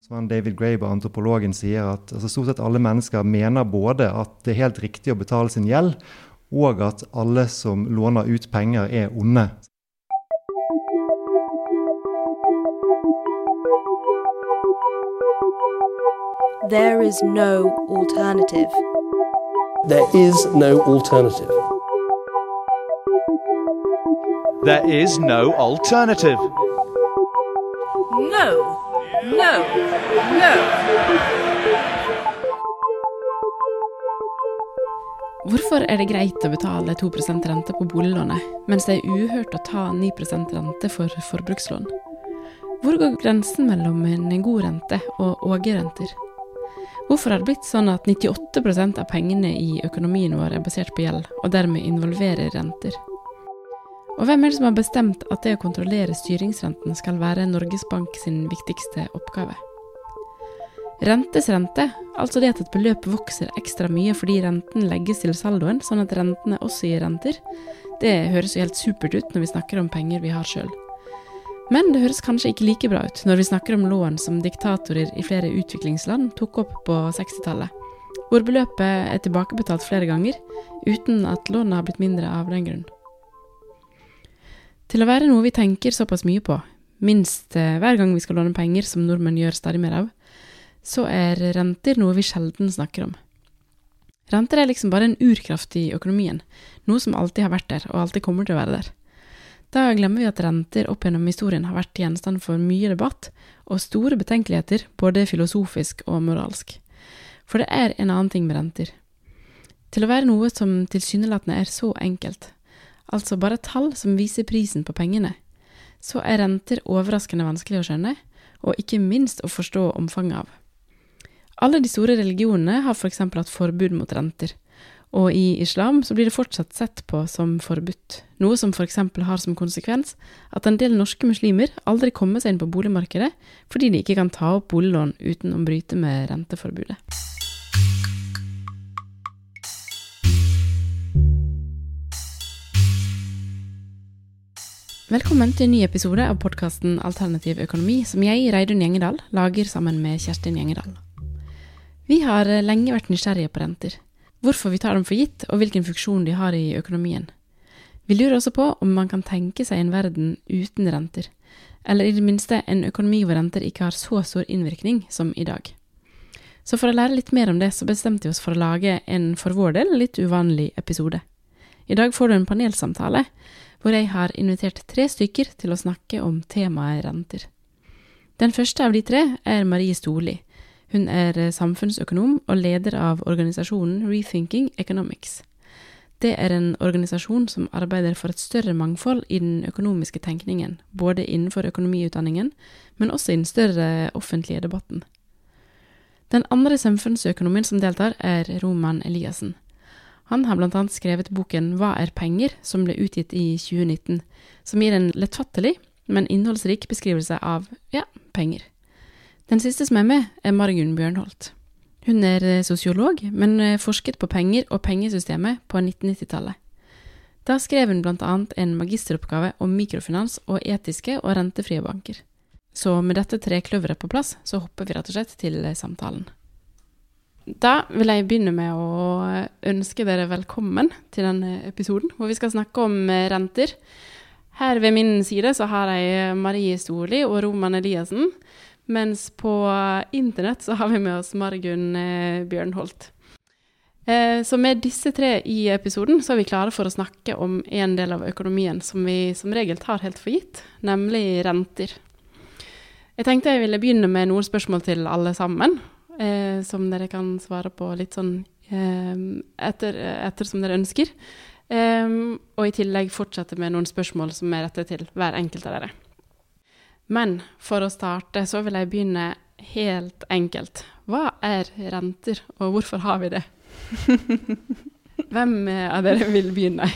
Som David Graeber, antropologen, sier at altså, stort sett alle mennesker mener både at det er helt riktig å betale sin gjeld, og at alle som låner ut penger, er onde. There is no alternative. There is no alternative. There is no alternative. No, no, no. Hvorfor er det greit å betale 2% rente på boliglånet, mens det er uhørt å ta 9% rente for forbrukslån? Hvor går grensen mellom en god rente og ågerrenter? Hvorfor har det blitt sånn at 98% av pengene i økonomien vår er basert på gjeld, og dermed involverer renter? Og hvem er det som har bestemt at det å kontrollere styringsrenten skal være Norges Bank sin viktigste oppgave? Rentes rente, altså det at et beløp vokser ekstra mye fordi renten legges til saldoen, sånn at rentene også gir renter, det høres jo helt supert ut når vi snakker om penger vi har sjøl. Men det høres kanskje ikke like bra ut når vi snakker om lån som diktatorer i flere utviklingsland tok opp på 60-tallet, hvor beløpet er tilbakebetalt flere ganger uten at lånet har blitt mindre av den grunn. Til å være noe vi tenker såpass mye på, minst eh, hver gang vi skal låne penger, som nordmenn gjør stadig mer av, så er renter noe vi sjelden snakker om. Renter er liksom bare en urkraft i økonomien, noe som alltid har vært der, og alltid kommer til å være der. Da glemmer vi at renter opp gjennom historien har vært gjenstand for mye debatt og store betenkeligheter, både filosofisk og moralsk. For det er en annen ting med renter. Til å være noe som tilsynelatende er så enkelt, altså bare tall som viser prisen på pengene, så er renter overraskende vanskelig å skjønne, og ikke minst å forstå omfanget av. Alle de store religionene har f.eks. For hatt forbud mot renter, og i islam så blir det fortsatt sett på som forbudt, noe som f.eks. har som konsekvens at en del norske muslimer aldri kommer seg inn på boligmarkedet fordi de ikke kan ta opp boliglån uten å bryte med renteforbudet. Velkommen til en ny episode av podkasten Alternativ økonomi, som jeg, Reidun Gjengedal, lager sammen med Kjerstin Gjengedal. Vi har lenge vært nysgjerrige på renter. Hvorfor vi tar dem for gitt, og hvilken funksjon de har i økonomien. Vi lurer også på om man kan tenke seg en verden uten renter, eller i det minste en økonomi hvor renter ikke har så stor innvirkning som i dag. Så for å lære litt mer om det, så bestemte vi oss for å lage en for vår del litt uvanlig episode. I dag får du en panelsamtale hvor jeg har invitert tre stykker til å snakke om temaet renter. Den første av de tre er Marie Storli. Hun er samfunnsøkonom og leder av organisasjonen Rethinking Economics. Det er en organisasjon som arbeider for et større mangfold i den økonomiske tenkningen, både innenfor økonomiutdanningen, men også i den større offentlige debatten. Den andre samfunnsøkonomien som deltar, er Roman Eliassen. Han har blant annet skrevet boken Hva er penger?, som ble utgitt i 2019, som gir en lettfattelig, men innholdsrik beskrivelse av, ja, penger. Den siste som er med, er Margunn Bjørnholt. Hun er eh, sosiolog, men eh, forsket på penger og pengesystemet på 1990-tallet. Da skrev hun blant annet en magisteroppgave om mikrofinans og etiske og rentefrie banker. Så med dette trekløveret på plass, så hopper vi rett og slett til eh, samtalen. Da vil jeg begynne med å ønske dere velkommen til denne episoden, hvor vi skal snakke om eh, renter. Her ved min side så har jeg Marie Storli og Roman Eliassen, mens på internett så har vi med oss Margunn eh, Bjørnholt. Eh, så med disse tre i episoden så er vi klare for å snakke om en del av økonomien som vi som regel tar helt for gitt, nemlig renter. Jeg tenkte jeg ville begynne med noen spørsmål til alle sammen eh, som dere kan svare på litt sånn eh, etter, etter, som dere ønsker. Um, og i tillegg fortsette med noen spørsmål som er rettet til hver enkelt av dere. Men for å starte så vil jeg begynne helt enkelt. Hva er renter, og hvorfor har vi det? Hvem av dere vil begynne?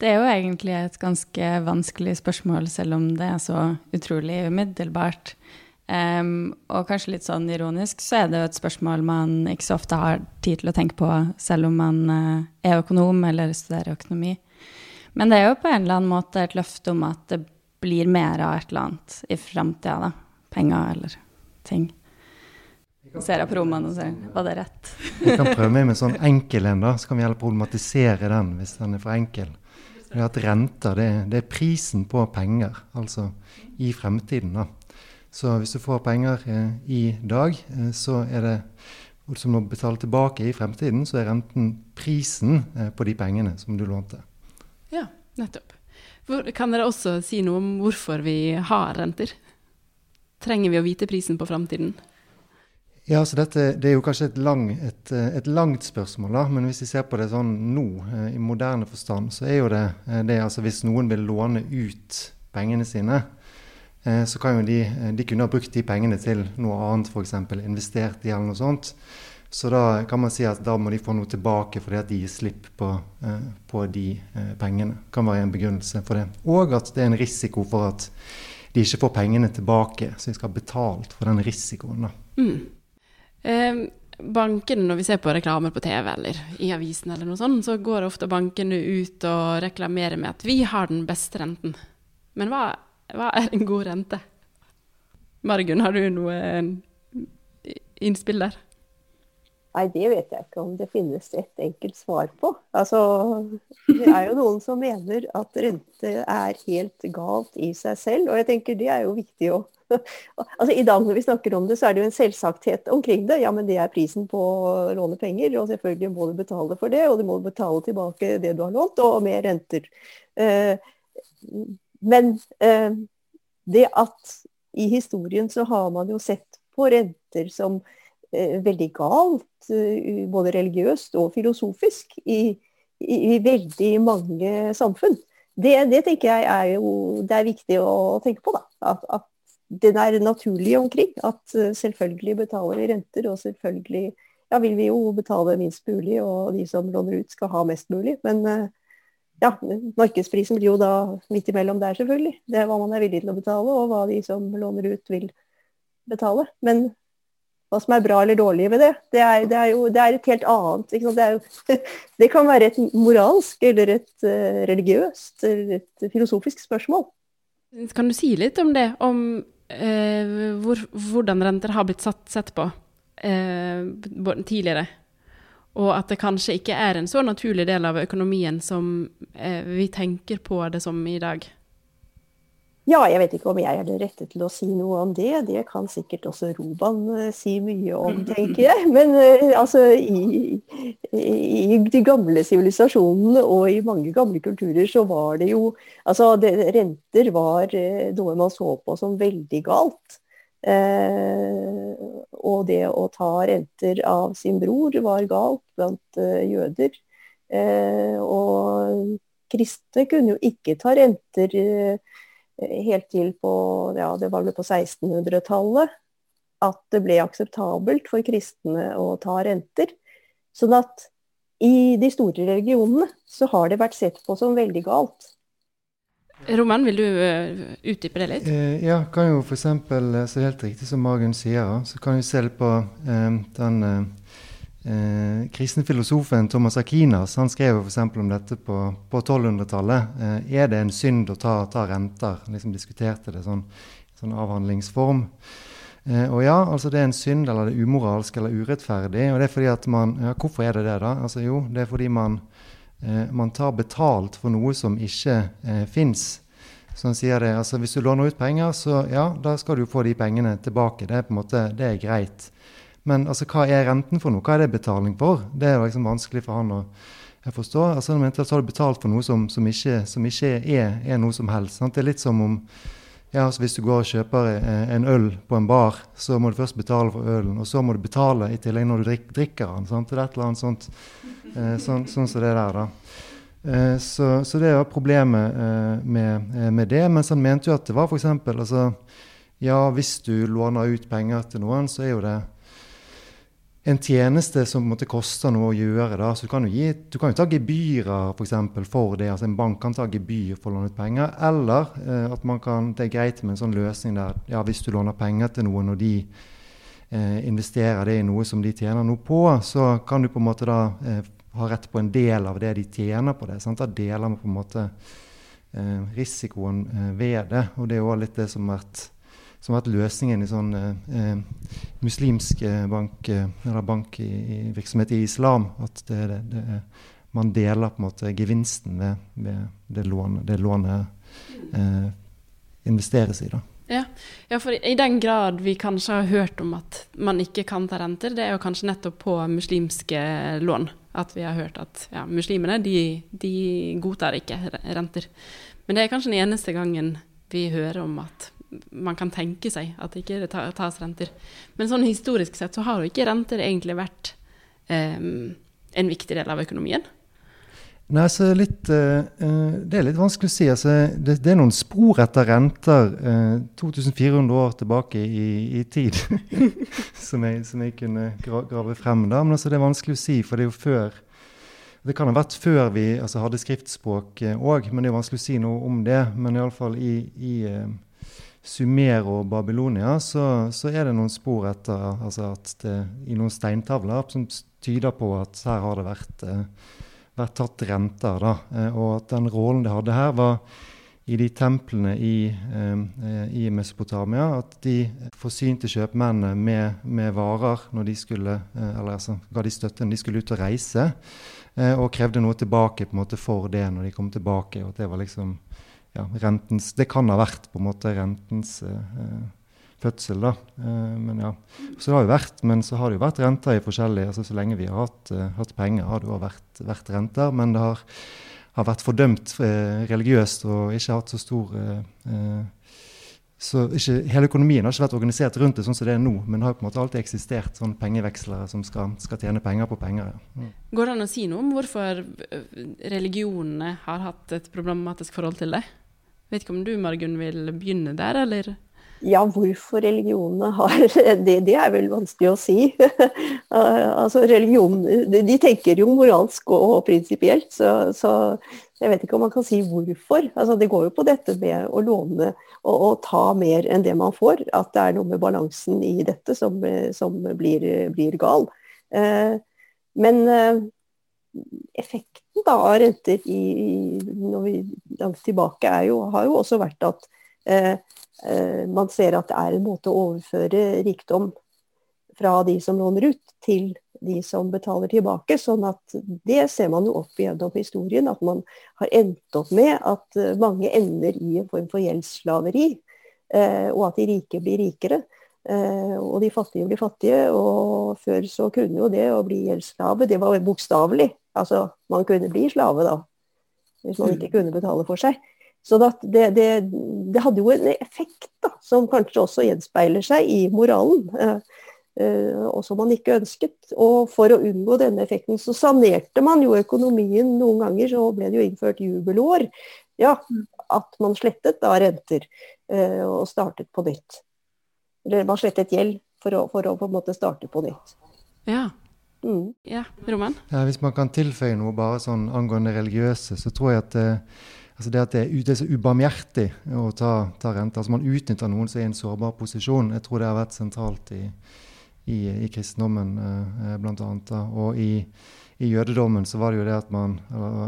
Det er jo egentlig et ganske vanskelig spørsmål, selv om det er så utrolig umiddelbart. Um, og kanskje litt sånn ironisk så er det jo et spørsmål man ikke så ofte har tid til å tenke på, selv om man uh, er økonom eller studerer økonomi. Men det er jo på en eller annen måte et løfte om at det blir mer av et eller annet i framtida, da. Penger eller ting. Ser jeg på rommene og ser var det rett? Jeg kan prøve med en sånn enkel en, da. Så kan vi heller problematisere den hvis den er for enkel. Det at Renter det, det er prisen på penger, altså i fremtiden. da. Så hvis du får penger eh, i dag, eh, så er det som som må betale tilbake i fremtiden, så er renten prisen eh, på de pengene som du lånte. Ja, nettopp. Kan dere også si noe om hvorfor vi har renter? Trenger vi å vite prisen på fremtiden? Ja, så dette, Det er jo kanskje et, lang, et, et, langt spørsmål, da, men hvis vi ser på det sånn nå, i moderne forstand, så er jo det, det altså hvis noen vil låne ut pengene sine, så kan jo de, de kunne ha brukt de pengene til noe annet, f.eks. investert i eller noe sånt. Så da kan man si at da må de få noe tilbake fordi at de gir slipp på, på de pengene. Det kan være en begrunnelse for det. Og at det er en risiko for at de ikke får pengene tilbake, så de skal ha betalt for den risikoen. da. Mm. Eh, bankene, når vi ser på reklamer på TV eller i avisen, eller noe sånt, så går ofte bankene ut og reklamerer med at vi har den beste renten. Men hva, hva er en god rente? Margunn, har du noe eh, innspill der? Nei, det vet jeg ikke om det finnes et enkelt svar på. Altså, det er jo noen som mener at rente er helt galt i seg selv, og jeg tenker det er jo viktig å altså, I dag når vi snakker om det, så er det jo en selvsagthet omkring det. Ja, men det er prisen på å låne penger, og selvfølgelig må du betale for det. Og du må betale tilbake det du har lånt, og med renter. Eh, men eh, det at i historien så har man jo sett på renter som eh, veldig galt, både religiøst og filosofisk, i, i, i veldig mange samfunn. Det, det, tenker jeg er jo det er viktig å tenke på. da, at, at den er naturlig omkring. At eh, selvfølgelig betaler vi renter, og selvfølgelig ja, vil vi jo betale minst mulig, og de som låner ut skal ha mest mulig. Men eh, ja, markedsprisen blir jo da midt imellom der, selvfølgelig. Det er hva man er villig til å betale, og hva de som låner ut vil betale. Men hva som er bra eller dårlig ved det, det er, det er jo det er et helt annet. Det, jo, det, kan være et moralsk eller et uh, religiøst eller et filosofisk spørsmål. Kan du si litt om det? Om uh, hvor, hvordan renter har blitt satt, sett på uh, tidligere. Og at det kanskje ikke er en så naturlig del av økonomien som eh, vi tenker på det som i dag. Ja, jeg vet ikke om jeg er den rette til å si noe om det. Det kan sikkert også Roban uh, si mye om, tenker jeg. Men uh, altså, i, i, de gamle sivilisasjonene og i mange gamle kulturer så var det jo Altså, det, renter var uh, noe man så på som veldig galt. Og det å ta renter av sin bror var galt blant jøder. og kristne kunne jo ikke ta renter helt til på, ja, på 1600-tallet at det ble akseptabelt for kristne å ta renter. Sånn at i de store religionene så har det vært sett på som veldig galt. Roman, vil du uh, utdype det litt? Eh, ja, kan jo f.eks. Eh, så helt riktig som Margunn sier, så kan vi se på eh, den eh, Eh, kristne filosofen Thomas Akinas han skrev f.eks. om dette på, på 1200-tallet. Eh, er det en synd å ta, ta renter? Liksom diskuterte det sånn, sånn avhandlingsform. Eh, og ja, altså det er en synd, eller det er umoralsk eller urettferdig. Og det er fordi at man, ja, Hvorfor er det det, da? Altså Jo, det er fordi man, eh, man tar betalt for noe som ikke eh, fins. Så han sier det, altså Hvis du låner ut penger, så ja, da skal du få de pengene tilbake. Det er på en måte, det er greit. Men altså, hva er renten for noe? Hva er det betaling for? Det er liksom vanskelig for han å forstå. Altså, han mente at så har du betalt for noe som, som ikke, som ikke er, er, noe som helst. Sant? Det er litt som om ja, altså Hvis du går og kjøper eh, en øl på en bar, så må du først betale for ølen, og så må du betale i tillegg når du drik, drikker den. Sant? Det er et eller annet sånt eh, sånn, sånn som det der, da. Eh, så, så, det var problemet eh, med, eh, med, det. Mens han mente jo at det var f.eks. Altså, ja, hvis du låner ut penger til noen, så er jo det en tjeneste som måtte koste noe å gjøre. Da. Så du kan jo, gi, du kan jo ta gebyrer for, eksempel, for det. altså En bank kan ta gebyr for å låne ut penger. Eller eh, at kan, det er greit med en sånn løsning der ja, hvis du låner penger til noen, og de eh, investerer det i noe som de tjener noe på, så kan du på en måte da eh, ha rett på en del av det de tjener på det. Sant? Da deler man på en måte eh, risikoen eh, ved det. Og det er jo litt det som har vært som har vært løsningen i sånn eh, muslimsk eller bank, i eller bankvirksomhet i islam. At det, det, det, man deler på en måte gevinsten ved, ved det lånet, det lånet eh, investeres i. da. Ja. ja, for i den grad vi kanskje har hørt om at man ikke kan ta renter, det er jo kanskje nettopp på muslimske lån. At vi har hørt at ja, muslimene de, de godtar ikke renter. Men det er kanskje den eneste gangen vi hører om at man kan tenke seg at det ikke tas renter. Men sånn historisk sett så har jo ikke renter egentlig vært eh, en viktig del av økonomien. Nei, så litt, uh, Det er litt vanskelig å si. Altså, det, det, er noen spor etter renter uh, 2400 år tilbake i, i tid som, jeg, som, jeg, kunne grave frem. da, Men altså, det er vanskelig å si, for det er jo før Det kan ha vært før vi altså, hadde skriftspråk òg, men det er vanskelig å si noe om det. Men iallfall i, i Sumer og Babylonia så, så, er det noen spor etter altså det, i noen steintavler som tyder på at her har det vært vært tatt renter. Da. Eh, og at den rollen det hadde her, var i de templene i, eh, i Mesopotamia at de forsynte kjøpmennene med, med, varer når de skulle, eh, eller altså, ga de støtte når de skulle ut og reise, og krevde noe tilbake på en måte for det når de kom tilbake. og at Det var liksom ja, rentens, det kan ha vært på en måte rentens eh, fødsel. da. Eh, men ja, Så det har jo vært, men så har det jo vært renter i forskjellige altså Så lenge vi har hatt, hatt penger, har det jo vært, vært, renter. Men det har, har vært fordømt religiøst og ikke hatt så stor så ikke, Hele økonomien har ikke vært organisert rundt det sånn som det er nå, men det har på en måte alltid eksistert sånn pengevekslere som skal, skal tjene penger på penger. Ja. Mm. Går det an å si noe om hvorfor religionene har hatt et problematisk forhold til det? Vet ikke om du, Margunn, vil begynne der, eller? Ja, hvorfor religionene har det, det er vel vanskelig å si. altså religion, De tenker jo moralsk og prinsipielt, så, så, jeg vet ikke om man kan si hvorfor. Altså, det går jo på dette med å låne og, og, ta mer enn det man får. At det er noe med balansen i dette som, som blir, blir, gal. Eh, men eh, effekten da av renter i, når vi langt tilbake jo, har jo også vært at eh, Eh, man ser at det er en måte å overføre rikdom fra de som låner ut, til de som betaler tilbake. sånn at Det ser man jo opp igjennom historien, at man har endt opp med at eh, mange ender i en form for gjeldsslaveri. Eh, og at de rike blir rikere. Og de fattige blir fattige. Og før så kunne jo det å bli gjeldsslave, det var bokstavelig. Altså man kunne bli slave da, hvis man ikke kunne betale for seg. Så det, det, det, hadde jo en effekt da, som kanskje også gjenspeiler seg i moralen. Eh, eh, og som man ikke ønsket. Og for å unngå denne effekten så sanerte man jo økonomien noen ganger. Så ble det jo innført jubelår. Ja, at man slettet da renter eh, og startet på nytt. Eller man slettet gjeld for å, for å på en måte starte på nytt. Ja. Mm. Ja, Roman? Ja, hvis man kan tilføye noe bare sånn angående religiøse, så tror jeg at eh, Altså det at det er, det er så ubarmhjertig å ta, ta rente. Altså man utnytter noen som er i en sårbar posisjon. Jeg tror det har vært sentralt i, i, i kristendommen eh, bl.a. Og i, i, jødedommen så var det jo det at man,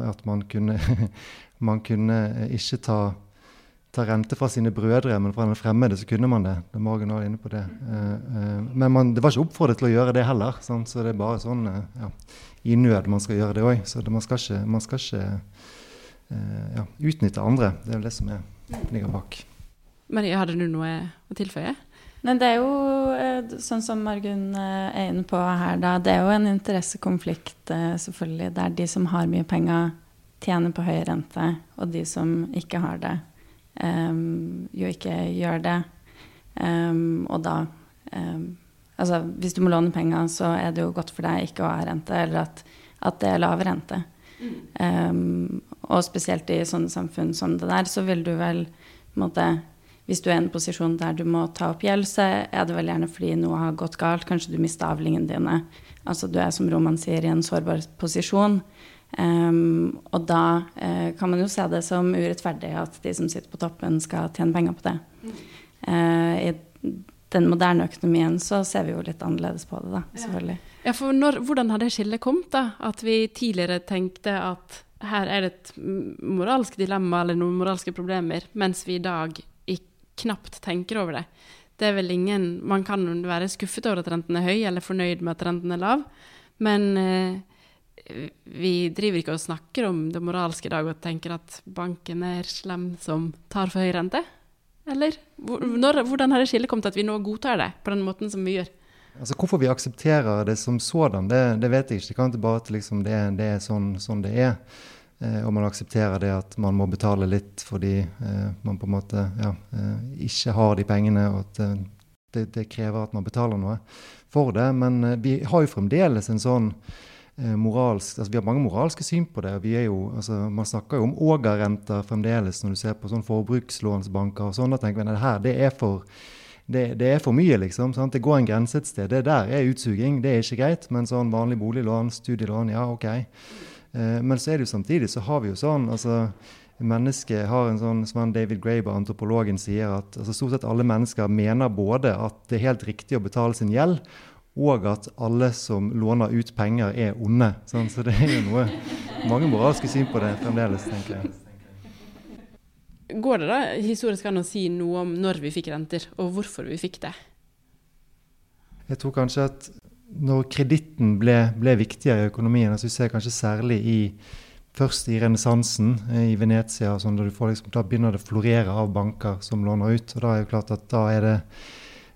at man kunne, man kunne ikke ta, ta, rente fra sine brødre, men fra den fremmede så kunne man det. Det er Morgan var inne på det. Eh, eh, men man, det var ikke oppfordret til å gjøre det heller. Sant? Så det er bare sånn eh, ja, i nød man skal gjøre det òg. Så det, man skal ikke, man skal ikke Eh, ja, utnytte andre. Det er vel det som er, ligger bak. Marie, hadde du noe å tilføye? Nei, det er jo sånn som Margunn er inne på her, da. Det er jo en interessekonflikt, selvfølgelig, der de som har mye penger, tjener på høy rente, og de som ikke har det, um, jo ikke gjør det. Um, og da um, Altså, hvis du må låne penger, så er det jo godt for deg ikke å ha rente, eller at, at det er lav rente. Um, og spesielt i sånne samfunn som det der, så vil du vel måte, Hvis du er i en posisjon der du må ta opp gjeld, så er det vel gjerne fordi noe har gått galt. Kanskje du mister avlingene dine. Altså du er, som Roman sier, i en sårbar posisjon. Um, og da uh, kan man jo se det som urettferdig at de som sitter på toppen, skal tjene penger på det. Uh, I den moderne økonomien så ser vi jo litt annerledes på det, da, selvfølgelig. Ja, for når, Hvordan har det skillet kommet? da? At vi tidligere tenkte at her er det et moralsk dilemma eller noen moralske problemer, mens vi i dag knapt tenker over det. Det er vel ingen Man kan være skuffet over at renten er høy, eller fornøyd med at renten er lav, men eh, vi driver ikke og snakker om det moralske i dag og tenker at banken er slem som tar for høy rente? Eller? Hvordan har det skillet kommet at vi nå godtar det på den måten som vi gjør? Altså Hvorfor vi aksepterer det som sådan, det, det vet jeg ikke. Det kan ikke bare at liksom det, det, er sånn, sånn det er. Eh, og man aksepterer det at man må betale litt fordi eh, man på en måte ja, eh, ikke har de pengene, og at eh, det, det, krever at man betaler noe for det. Men eh, vi har jo fremdeles en sånn moralsk altså Vi har mange moralske syn på det. vi er jo, altså Man snakker jo om ågerrenter fremdeles når du ser på sånn forbrukslånsbanker og sånn. Da tenker vi at her det er for det, det, er for mye, liksom. Sant? Det går en grense et sted. Det der er utsuging. Det er ikke greit. Men sånn vanlig boliglån, studielån, ja, OK. Eh, men så er det jo samtidig så har vi jo sånn altså Mennesket har en sånn som David Graeber, antropologen, sier at altså, stort sett alle mennesker mener både at det er helt riktig å betale sin gjeld, og at alle som låner ut penger, er onde. Sånn, så det er jo noe, mange moralske syn på det fremdeles, tenker jeg. Går det da historisk an å si noe om når vi fikk renter, og hvorfor vi fikk det? Jeg tror kanskje at når kreditten ble, ble, viktigere i økonomien, altså vi ser kanskje særlig i først i renessansen eh, i Venezia, sånn, da, liksom, da, begynner det å florere av banker som låner ut. og Da er det klart at da er det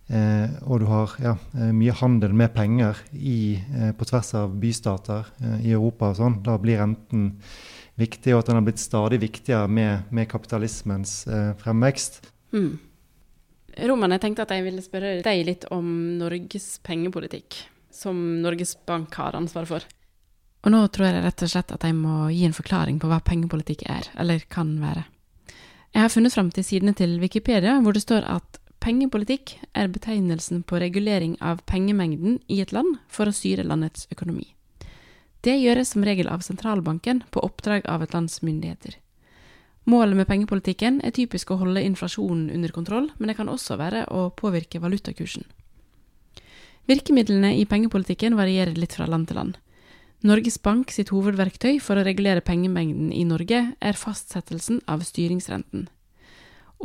eh, Og du har ja, eh, mye handel med penger i, eh, på tvers av bystater eh, i Europa og sånn. Da blir renten viktig, og at den har blitt stadig viktigere med, med kapitalismens eh, fremvekst. Mm. Roman, jeg tenkte at jeg ville spørre deg litt om Norges pengepolitikk som Norges Bank har ansvaret for. Og nå tror jeg rett og slett at jeg må gi en forklaring på hva pengepolitikk er, eller kan være. Jeg har funnet fram til sidene til Wikipedia, hvor det står at pengepolitikk er betegnelsen på regulering av pengemengden i et land for å styre landets økonomi. Det gjøres som regel av sentralbanken på oppdrag av et lands myndigheter. Målet med pengepolitikken er typisk å holde inflasjonen under kontroll, men det kan også være å påvirke valutakursen. Virkemidlene i pengepolitikken varierer litt fra land til land. Norges Bank sitt hovedverktøy for å regulere pengemengden i Norge er fastsettelsen av styringsrenten.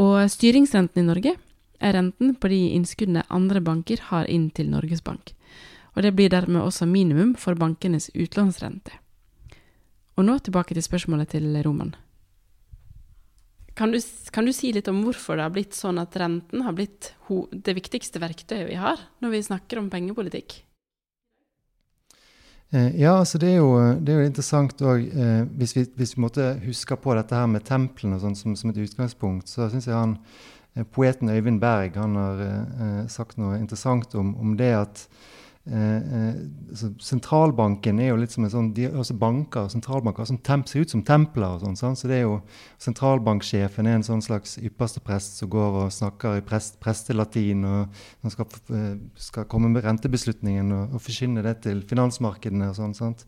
Og styringsrenten i Norge er renten på de innskuddene andre banker har inn til Norges Bank. Og det blir dermed også minimum for bankenes utlånsrente. Og nå tilbake til spørsmålet til Roman. Kan du, kan du, si litt om hvorfor det har blitt sånn at renten har blitt ho, det viktigste verktøyet vi har når vi snakker om pengepolitikk? Eh, ja, altså det er jo, det er jo interessant òg eh, hvis, vi, hvis vi måtte huske på dette her med templene sånn, som, som, et utgangspunkt, så syns jeg han, poeten Øyvind Berg han har eh, sagt noe interessant om, om det at Eh, eh, altså, sentralbanken er jo litt som en sånn, de, også banker sentralbanker som temp, ser ut som templer. og sånn, sånn, så det er jo Sentralbanksjefen er en sånn slags ypperste prest som går og snakker i prest, prestelatin og han skal, eh, skal, komme med rentebeslutningen og, og forkynne det til finansmarkedene. og sånn, sant?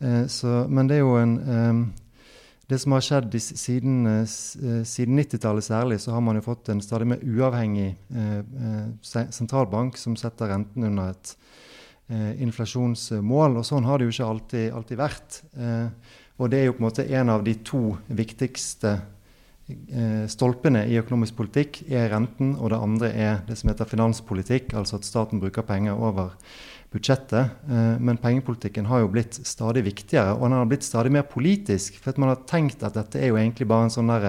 Eh, så, Men det er jo en eh, det som har skjedd siden, eh, eh, siden 90-tallet særlig, så har man jo fått en stadig mer uavhengig eh, sentralbank som setter renten under et inflasjonsmål. Og sånn har det jo ikke alltid, alltid vært. og det er jo på en måte en av de to viktigste stolpene i økonomisk politikk er renten, og det andre er det som heter finanspolitikk, altså at staten bruker penger over budsjettet. Eh, men pengepolitikken har jo blitt stadig viktigere, og den har blitt stadig mer politisk. For man har tenkt at dette er jo egentlig bare en sånn der,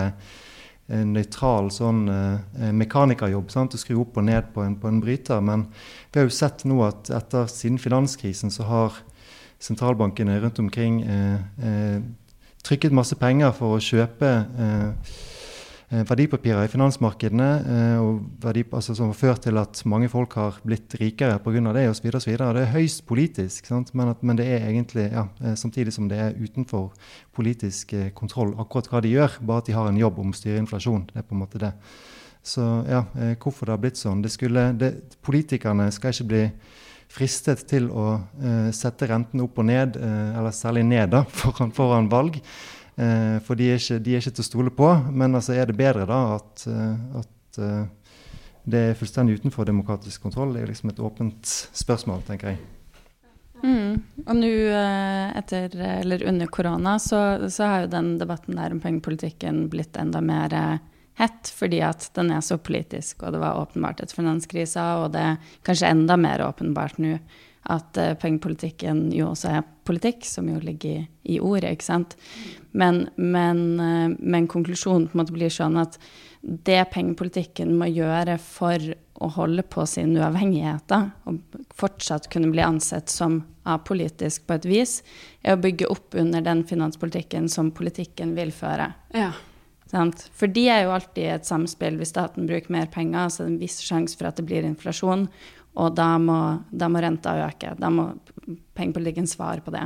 eh, nøytral sånn eh, mekanikerjobb. Sant? Skru opp og ned på en, på en, bryter. Men vi har jo sett nå at etter siden finanskrisen så har sentralbankene rundt omkring eh, eh, trykket masse penger for å kjøpe Eh, verdipapirer i finansmarkedene, eh, verdi, altså, som har ført til at mange folk har blitt rikere pga. det osv. Det er høyst politisk, men, at, men, det er egentlig ja, eh, samtidig som det er utenfor politisk kontroll akkurat hva de gjør, bare at de har en jobb om å styre inflasjon. Det er på en måte det. Så ja, hvorfor det har blitt sånn det skulle, det, Politikerne skal ikke bli fristet til å uh, sette renten opp og ned, uh, eller særlig ned, da, foran, foran valg. Eh, for de er, ikke, de er, ikke, til å stole på. Men altså er det bedre da at, eh, at eh, det er fullstendig utenfor demokratisk kontroll? Det er liksom et åpent spørsmål, tenker jeg. Mm. Og nå etter, eller under korona, så, så, har jo den debatten der om pengepolitikken blitt enda mer hett fordi at den er så politisk, og det var åpenbart etter finanskrisa, og det er kanskje enda mer åpenbart nå at uh, pengepolitikken jo også er politikk, som jo ligger i, i ordet, ikke sant. Men, men, uh, men, konklusjonen på en måte blir sånn at det pengepolitikken må gjøre for å holde på sin uavhengighet, da, og fortsatt kunne bli ansett som apolitisk på et vis, er å bygge opp under den finanspolitikken som politikken vil føre. Ja. Sant? For de er jo alltid et samspill. Hvis staten bruker mer penger, så er det en viss sjanse for at det blir inflasjon, og da må, da må renta øke. Da må pengepolitikken svare på det.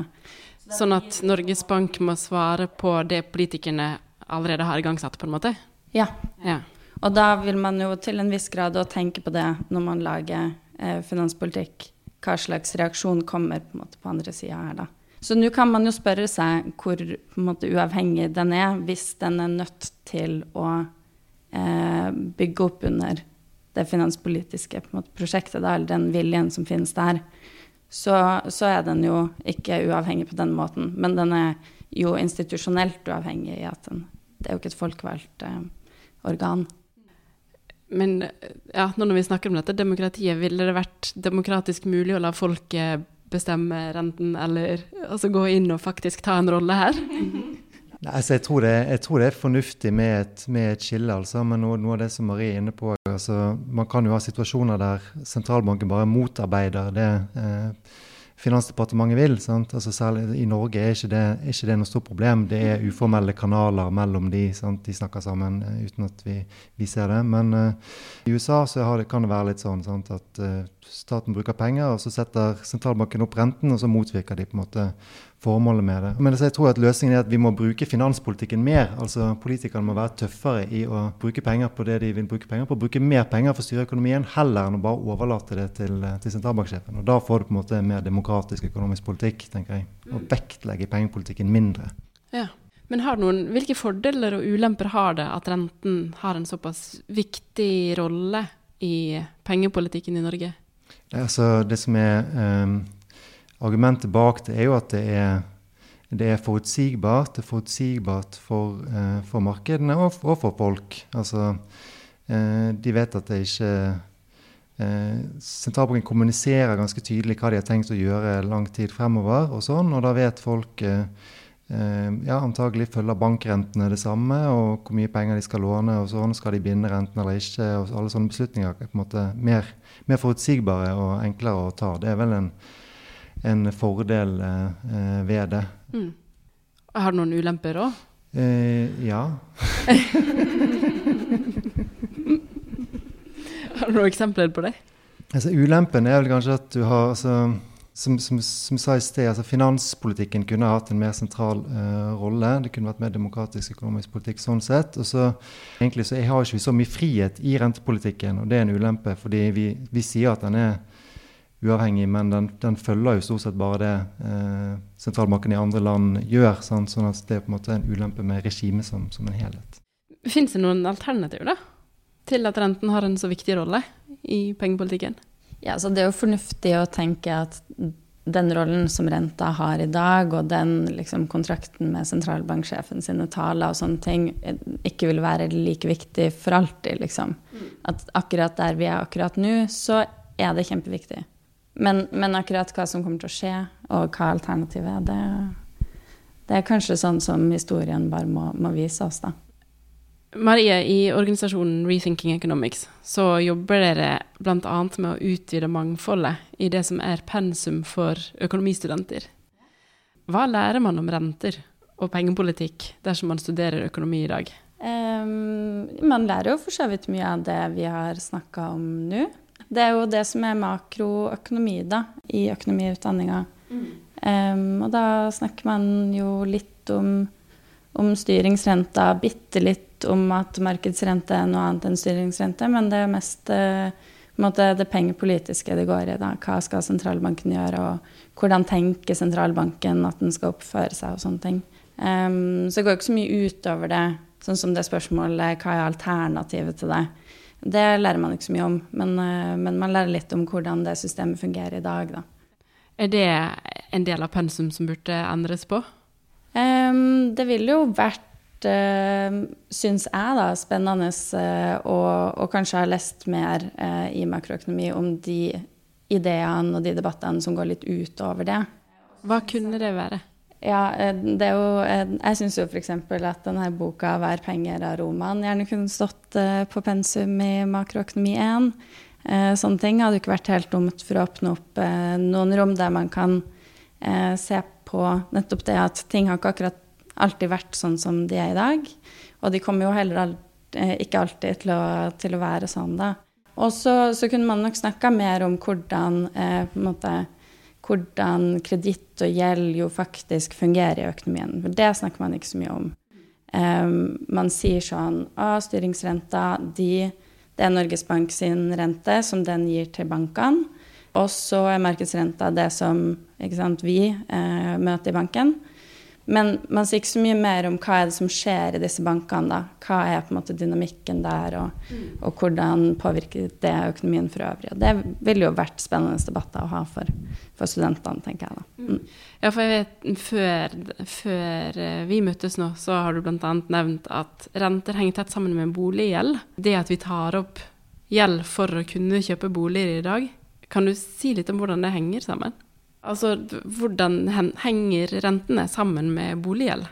Sånn at Norges Bank må svare på det politikerne allerede har igangsatt, på en måte? Ja. ja. Og da vil man jo til en viss grad òg tenke på det når man lager eh, finanspolitikk. Hva slags reaksjon kommer på, en måte, på andre sida her, da. Så nå kan man jo spørre seg hvor på en måte, uavhengig den er, hvis den er nødt til å eh, bygge opp under det finanspolitiske måte, prosjektet, da, eller den viljen som finnes der. Så, så, er den jo ikke uavhengig på den måten. Men den er jo institusjonelt uavhengig i at den, det er jo ikke et folkevalgt eh, organ. Men ja, når vi snakker om dette demokratiet, ville det vært demokratisk mulig å la folket bestemme renten, eller altså gå inn og faktisk ta en rolle her? Altså jeg, tror det, jeg, tror det, er fornuftig med et, med et skille, altså. Men noe, noe, av det som Marie er inne på altså, Man kan jo ha situasjoner der sentralbanken bare motarbeider det. Eh, Finansdepartementet vil. Altså særlig I Norge er ikke, det, er ikke det noe stort problem. Det er uformelle kanaler mellom de. Sant? De snakker sammen uh, uten at vi, vi, ser det. Men eh, i USA det, kan det være litt sånn sant? at eh, staten bruker penger, og så setter sentralbanken opp renten, og så motvirker de på en måte formålet med det. Men jeg tror at løsningen er at vi må bruke finanspolitikken mer. altså Politikerne må være tøffere i å bruke penger på det de vil bruke penger på. Bruke mer penger for å styre økonomien, heller enn å bare overlate det til, til sentralbanksjefen. Og Da får du på en måte mer demokratisk økonomisk politikk, tenker jeg. Og vektlegge pengepolitikken mindre. Ja. Men noen, hvilke fordeler og ulemper har det at renten har en såpass viktig rolle i pengepolitikken i Norge? Det, altså, det som er um, Argumentet bak det er jo at det er, det er forutsigbart. Det er forutsigbart for, eh, for markedene og, og, for folk. Altså, eh, de vet at det ikke eh, Sentralbanken kommuniserer ganske tydelig hva de har tenkt å gjøre lang tid fremover. Og sånn, og da vet folk eh, eh, ja, antagelig følger bankrentene det samme, og hvor mye penger de skal låne, og sånn, skal de binde renten eller ikke. og Alle sånne beslutninger er på en måte mer, mer forutsigbare og enklere å ta. Det er vel en en fordel eh, ved det. Mm. Har du noen ulemper òg? Eh, ja. har du noen eksempler på det? Altså, ulempen er vel kanskje at du har altså, som, som, som sa i sted, altså Finanspolitikken kunne hatt en mer sentral uh, rolle. Det kunne vært mer demokratisk økonomisk politikk sånn sett. Og så egentlig så har ikke vi så mye frihet i rentepolitikken, og det er en ulempe. Fordi vi, vi sier at den er uavhengig, men den, den, følger jo stort sett bare det eh, sentralbanken i andre land gjør. Sånn, sånn at det er på en måte en ulempe med regimet som, som, en helhet. Fins det noen alternativ da, til at renten har en så viktig rolle i pengepolitikken? Ja, så Det er jo fornuftig å tenke at den rollen som renta har i dag, og den liksom, kontrakten med sentralbanksjefen sine taler og sånne ting, ikke vil være like viktig for alltid. Liksom. Mm. At akkurat der vi er akkurat nå, så er det kjempeviktig. Men, men, akkurat hva som kommer til å skje, og hva alternativet er, det, det er kanskje sånn som historien bare må, må vise oss, da. Marie, i organisasjonen Rethinking Economics så jobber dere bl.a. med å utvide mangfoldet i det som er pensum for økonomistudenter. Hva lærer man om renter og pengepolitikk dersom man studerer økonomi i dag? Um, man lærer jo for så vidt mye av det vi har snakka om nå. Det er jo det som er makroøkonomi da, i økonomiutdanninga. Mm. Um, og da snakker man jo litt om, om styringsrenta, bitte litt om at markedsrente er noe annet enn styringsrente, men det er mest uh, det pengepolitiske det går i. da. Hva skal sentralbanken gjøre, og hvordan tenker sentralbanken at den skal oppføre seg, og sånne ting. Um, så det går ikke så mye utover det, sånn som det spørsmålet hva er alternativet til det. Det lærer man ikke så mye om, men, eh, men, man lærer litt om hvordan det systemet fungerer i dag, da. Er det en del av pensum som burde endres på? Um, det ville jo vært uh, syns jeg, da, spennende uh, og, og, kanskje ha lest mer uh, i makroøkonomi om de ideene og de debattene som går litt utover det. Hva kunne det være? Ja, det er jo Jeg syns jo f.eks. at denne boka 'Hver penger' av Roman gjerne kunne stått på pensum i makroøkonomi 1. Sånne ting hadde jo ikke vært helt dumt for å åpne opp noen rom der man kan se på nettopp det at ting har ikke akkurat alltid vært sånn som de er i dag. Og de kommer jo heller eh, ikke alltid til å, til å være sånn, da. Og så, kunne man nok snakka mer om hvordan, eh, måte, hvordan kreditt og gjeld jo faktisk fungerer i økonomien. For det snakker man ikke så mye om. Um, man sier sånn Å, styringsrenta, de, det er Norges Bank sin rente som den gir til bankene. Og så er markedsrenta det som sant, vi eh, møter i banken. Men man sier ikke så mye mer om hva er det som skjer i disse bankene. da. Hva er på en måte dynamikken der, og, og hvordan påvirker det økonomien for øvrig. Og det ville jo vært spennende debatter å ha for, for studentene, tenker jeg da. Mm. Ja, for jeg vet, før, før, vi møttes nå, så har du bl.a. nevnt at renter henger tett sammen med boliggjeld. Det at vi tar opp gjeld for å kunne kjøpe boliger i dag. Kan du si litt om hvordan det henger sammen? Altså, hvordan henger rentene sammen med boliggjeld?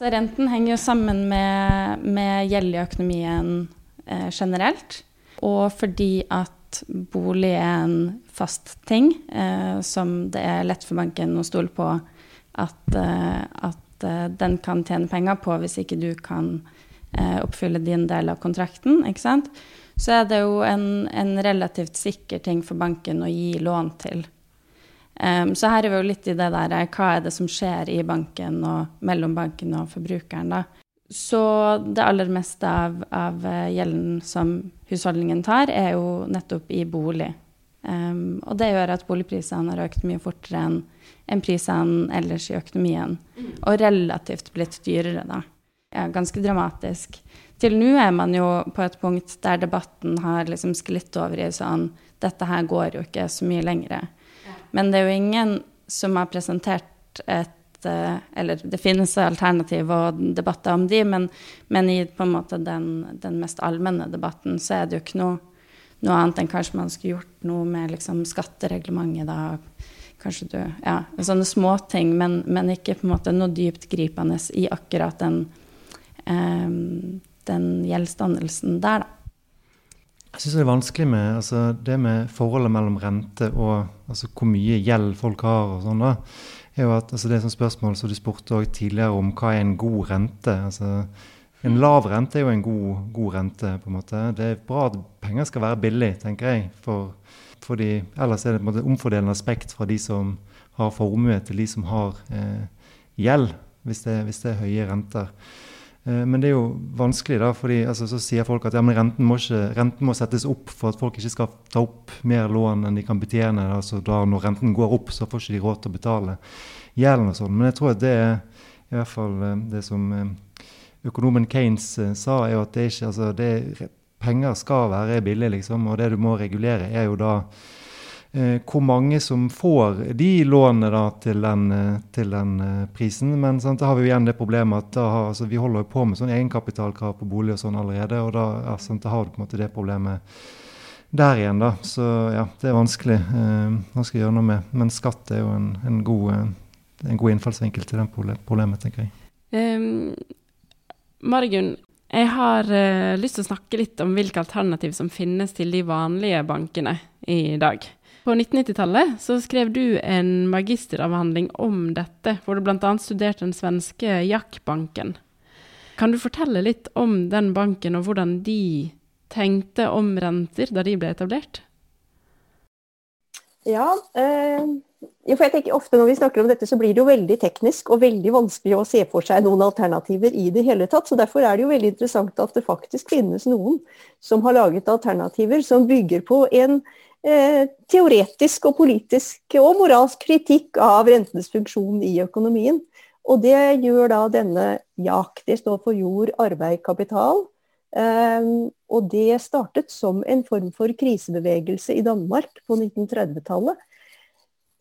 Renten henger jo sammen med, med gjeld i økonomien eh, generelt. Og fordi at bolig er en fast ting eh, som det er lett for banken å stole på at, eh, at eh, den kan tjene penger på hvis ikke du kan eh, oppfylle din del av kontrakten, ikke sant? så er det jo en, en relativt sikker ting for banken å gi lån til. Um, så her er vi jo litt i det der eh, hva er det som skjer i banken og mellom banken og forbrukeren, da. Så det aller meste av, av eh, gjelden som husholdningen tar, er jo nettopp i bolig. Um, og det gjør at boligprisene har økt mye fortere enn en prisene ellers i økonomien. Og relativt blitt dyrere, da. Ja, ganske dramatisk. Til nå er man jo på et punkt der debatten har liksom sklitt over i sånn Dette her går jo ikke så mye lenger. Men det er jo ingen som har presentert et eh, Eller det finnes alternativ og debatter om de, men, men i på en måte den, den, mest allmenne debatten så er det jo ikke noe, noe annet enn kanskje man skulle gjort noe med liksom skattereglementet da. Kanskje du Ja, sånne småting, men, men ikke på en måte noe dyptgripende i akkurat den, um, den gjeldsdannelsen der, da. Jeg syns det er vanskelig med altså, det med forholdet mellom rente og altså, hvor mye gjeld folk har. og sånn da, er jo at altså, Det er et spørsmål som du spurte tidligere om hva er en god rente. altså En lav rente er jo en god, god, rente. på en måte. Det er bra at penger skal være billig, tenker jeg. For, fordi ellers er det på en måte omfordelende aspekt fra de som har formue, til de som har eh, gjeld, hvis det, hvis det er høye renter. Eh, men det er jo vanskelig, da, fordi altså, så sier folk at ja, renten, må ikke, renten, må settes opp for at folk ikke skal ta opp mer lån enn de kan betjene. altså da Når renten går opp, så får ikke de råd til å betale gjelden og sånn. Men jeg tror at det er i hvert fall eh, det som eh, økonomen Kanes sa, er jo at det ikke, altså, det, penger skal være billig, liksom. Og det du må regulere, er jo da hvor mange som får de lånene da, til den, eh, til den eh, prisen. Men sant, da har vi jo igjen det problemet at har, altså, vi holder på med sånn egenkapitalkrav på bolig og sånn allerede. Og da, ja, sant, da har du på en måte det problemet der igjen, da. Så ja, det er vanskelig. Eh, vanskelig å gjøre noe med. Men skatt er jo en, en, god, eh, en god, innfallsvinkel til den problemet, tenker jeg. Um, Margunn, jeg har uh, lyst til å snakke litt om hvilke alternativ som finnes til de vanlige bankene i dag. På 1990-tallet så skrev du en magisteravhandling om dette, hvor du bl.a. studerte den svenske Jack-banken. Kan du fortelle litt om den banken, og hvordan de tenkte om renter da de ble etablert? Ja, eh, jeg tenker ofte når vi snakker om dette, så blir det jo veldig teknisk og veldig vanskelig å se for seg noen alternativer i det hele tatt. Så Derfor er det jo veldig interessant at det faktisk finnes noen som har laget alternativer som bygger på en teoretisk og politisk og moralsk kritikk av rentenes funksjon i økonomien. Og det gjør da denne JAK. Det står for jord, arbeid, kapital. Um, og det startet som en form for krisebevegelse i Danmark på 1930-tallet.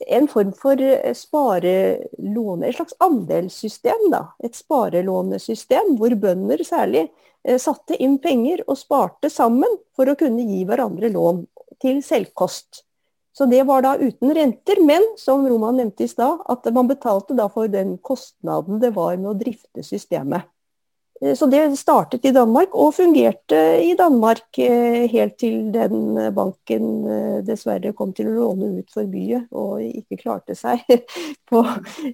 en form for eh, sparelåne, et slags andelssystem. da, Et sparelånesystem hvor bønder særlig eh, satte inn penger og sparte sammen for å kunne gi hverandre lån til selvkost. Så det var da uten renter, men som Roman nevnte i stad, at man betalte da for den kostnaden det var med å drifte systemet. Eh, så det startet i Danmark og fungerte i Danmark eh, helt til den banken eh, dessverre kom til å låne ut for mye og ikke klarte seg på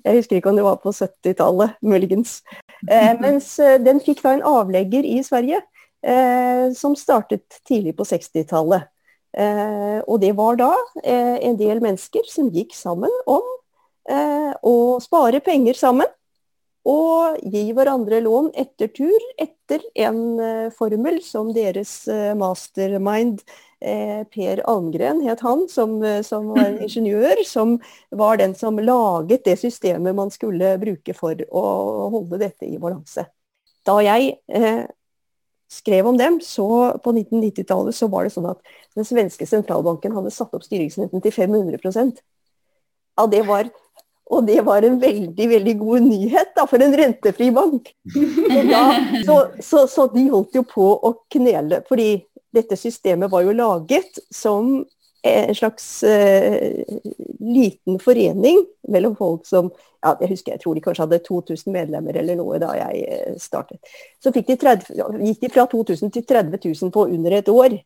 Jeg husker ikke om det var på 70-tallet, muligens. Mens den fikk da en avlegger i Sverige som startet tidlig på 60-tallet. Og det var da en del mennesker som gikk sammen om å spare penger sammen og gi hverandre lån etter tur etter en formel som deres mastermind Per Almgren het han, som, som, var en ingeniør, som var den som laget det systemet man skulle bruke for å holde dette i balanse. Da jeg skrev om dem, så på 1990-tallet så var det sånn at den svenske sentralbanken hadde satt opp styringsrenten til 500% ja, det var og det var en veldig veldig god nyhet da, for en rentefri bank. Da, så, så, så, de holdt jo på å knele, fordi dette systemet var jo laget som en slags uh, liten forening mellom folk som ja, jeg husker jeg tror de kanskje hadde 2000 medlemmer eller noe da jeg uh, startet. Så de 30, gikk de fra 2000 til 30 000 på under et år.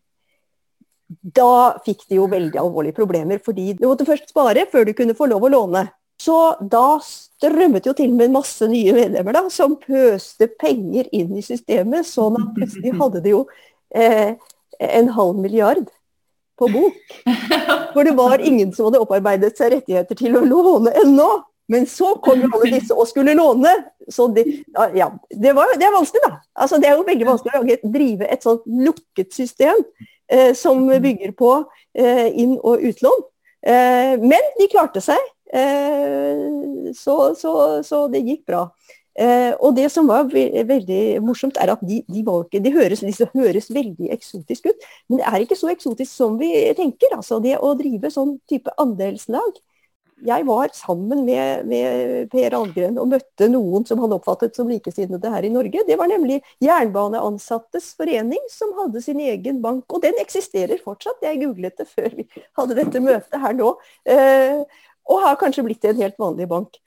Da fikk de jo veldig alvorlige problemer, fordi du måtte først spare før du kunne få lov å låne. Så da strømmet jo til med masse nye medlemmer da, som pøste penger inn i systemet. Sånn at plutselig hadde de jo eh, en halv milliard på bok. For det var ingen som hadde opparbeidet seg rettigheter til å låne ennå. Men så kom jo alle disse og skulle låne. Så det, ja, det, var, det er vanskelig, da. Altså, det er jo veldig vanskelig å drive et sånt lukket system eh, som bygger på eh, inn- og utlån. Eh, men de klarte seg. Eh, så, så, så, det gikk bra. Eh, og det som var veldig morsomt, er at de, de, ikke, de, høres, de høres, veldig eksotisk ut. Men det er ikke så eksotisk som vi tenker. Altså det å drive sånn type andelslag. Jeg var sammen med, med Per Algren og møtte noen som han oppfattet som likesinnede her i Norge. Det var nemlig Jernbaneansattes forening som hadde sin egen bank. Og den eksisterer fortsatt. Jeg googlet det før vi hadde dette møtet her nå. Eh, og har kanskje blitt en helt vanlig bank.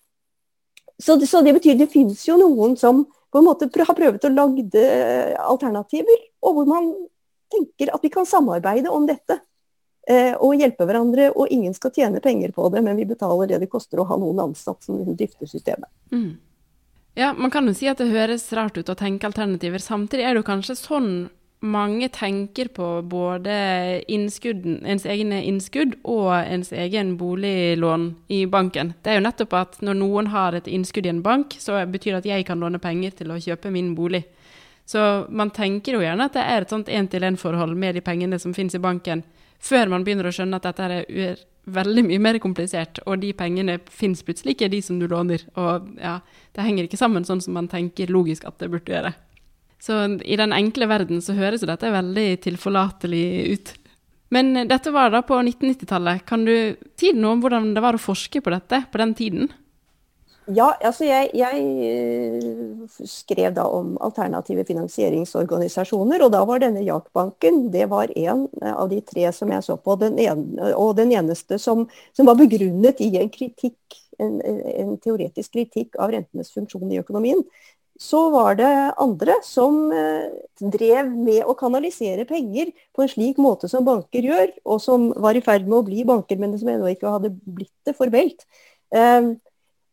Så så det betyr det finnes jo noen som på en måte har prøvd å lage alternativer, og hvor man tenker at vi kan samarbeide om dette. Eh, og hjelpe hverandre, og ingen skal tjene penger på det, men vi betaler det det koster å ha noen ansatt som drifter systemet. Mm. Ja, Man kan jo si at det høres rart ut å tenke alternativer. Samtidig er det jo kanskje sånn mange tenker på både ens egne innskudd og ens egen boliglån i banken. Det er jo nettopp at når noen har et innskudd i en bank, så betyr det at jeg kan låne penger til å kjøpe min bolig. Så man tenker jo gjerne at det er et sånt én-til-én-forhold med de pengene som finnes i banken, før man begynner å skjønne at dette er veldig mye mer komplisert, og de pengene finnes plutselig ikke, de som du låner. Og ja, det henger ikke sammen sånn som man tenker logisk at det burde gjøre. Så i den enkle verden så høres dette veldig tilforlatelig ut. Men dette var da på 1990-tallet. Kan du si noe om hvordan det var å forske på dette på den tiden? Ja, altså jeg, jeg eh, skrev da om alternative finansieringsorganisasjoner, og da var denne Jakbanken det var en av de tre som jeg så på, den ene, og den eneste som, som var begrunnet i en kritikk, en, en, teoretisk kritikk av rentenes funksjon i økonomien så var det andre som eh, drev med å kanalisere penger på en slik måte som banker gjør, og som var i ferd med å bli banker, men som ennå ikke hadde blitt det formelt. Eh,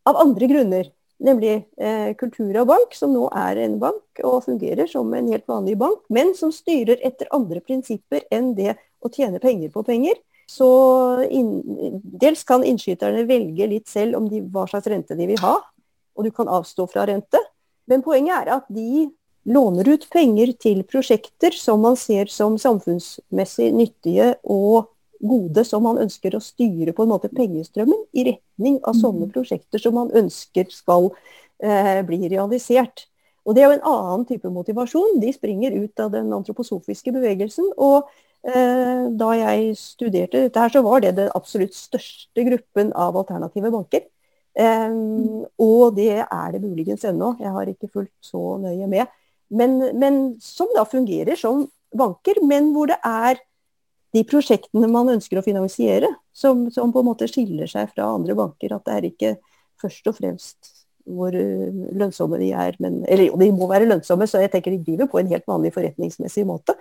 av andre grunner. Nemlig eh, Kultura Bank, som nå er en bank og fungerer som en helt vanlig bank, men som styrer etter andre prinsipper enn det å tjene penger på penger. Så inn, dels kan innskyterne velge litt selv om de, hva slags rente de vil ha, og du kan avstå fra rente. Men poenget er at de låner ut penger til prosjekter som man ser som samfunnsmessig nyttige og gode, som man ønsker å styre på en måte pengestrømmen i retning av sånne mm. prosjekter som man ønsker skal eh, bli realisert. Og Det er jo en annen type motivasjon. De springer ut av den antroposofiske bevegelsen. Og Eh, da jeg studerte dette her, så var det den absolutt største gruppen av alternative banker. Um, og det er det muligens ennå. Jeg har ikke fulgt så nøye med. Men, men, som da fungerer som banker, men hvor det er de prosjektene man ønsker å finansiere, som, som på en måte skiller seg fra andre banker. At det er ikke først og fremst hvor lønnsomme de er. Men, eller jo, de må være lønnsomme, så jeg tenker de driver på en helt vanlig forretningsmessig måte.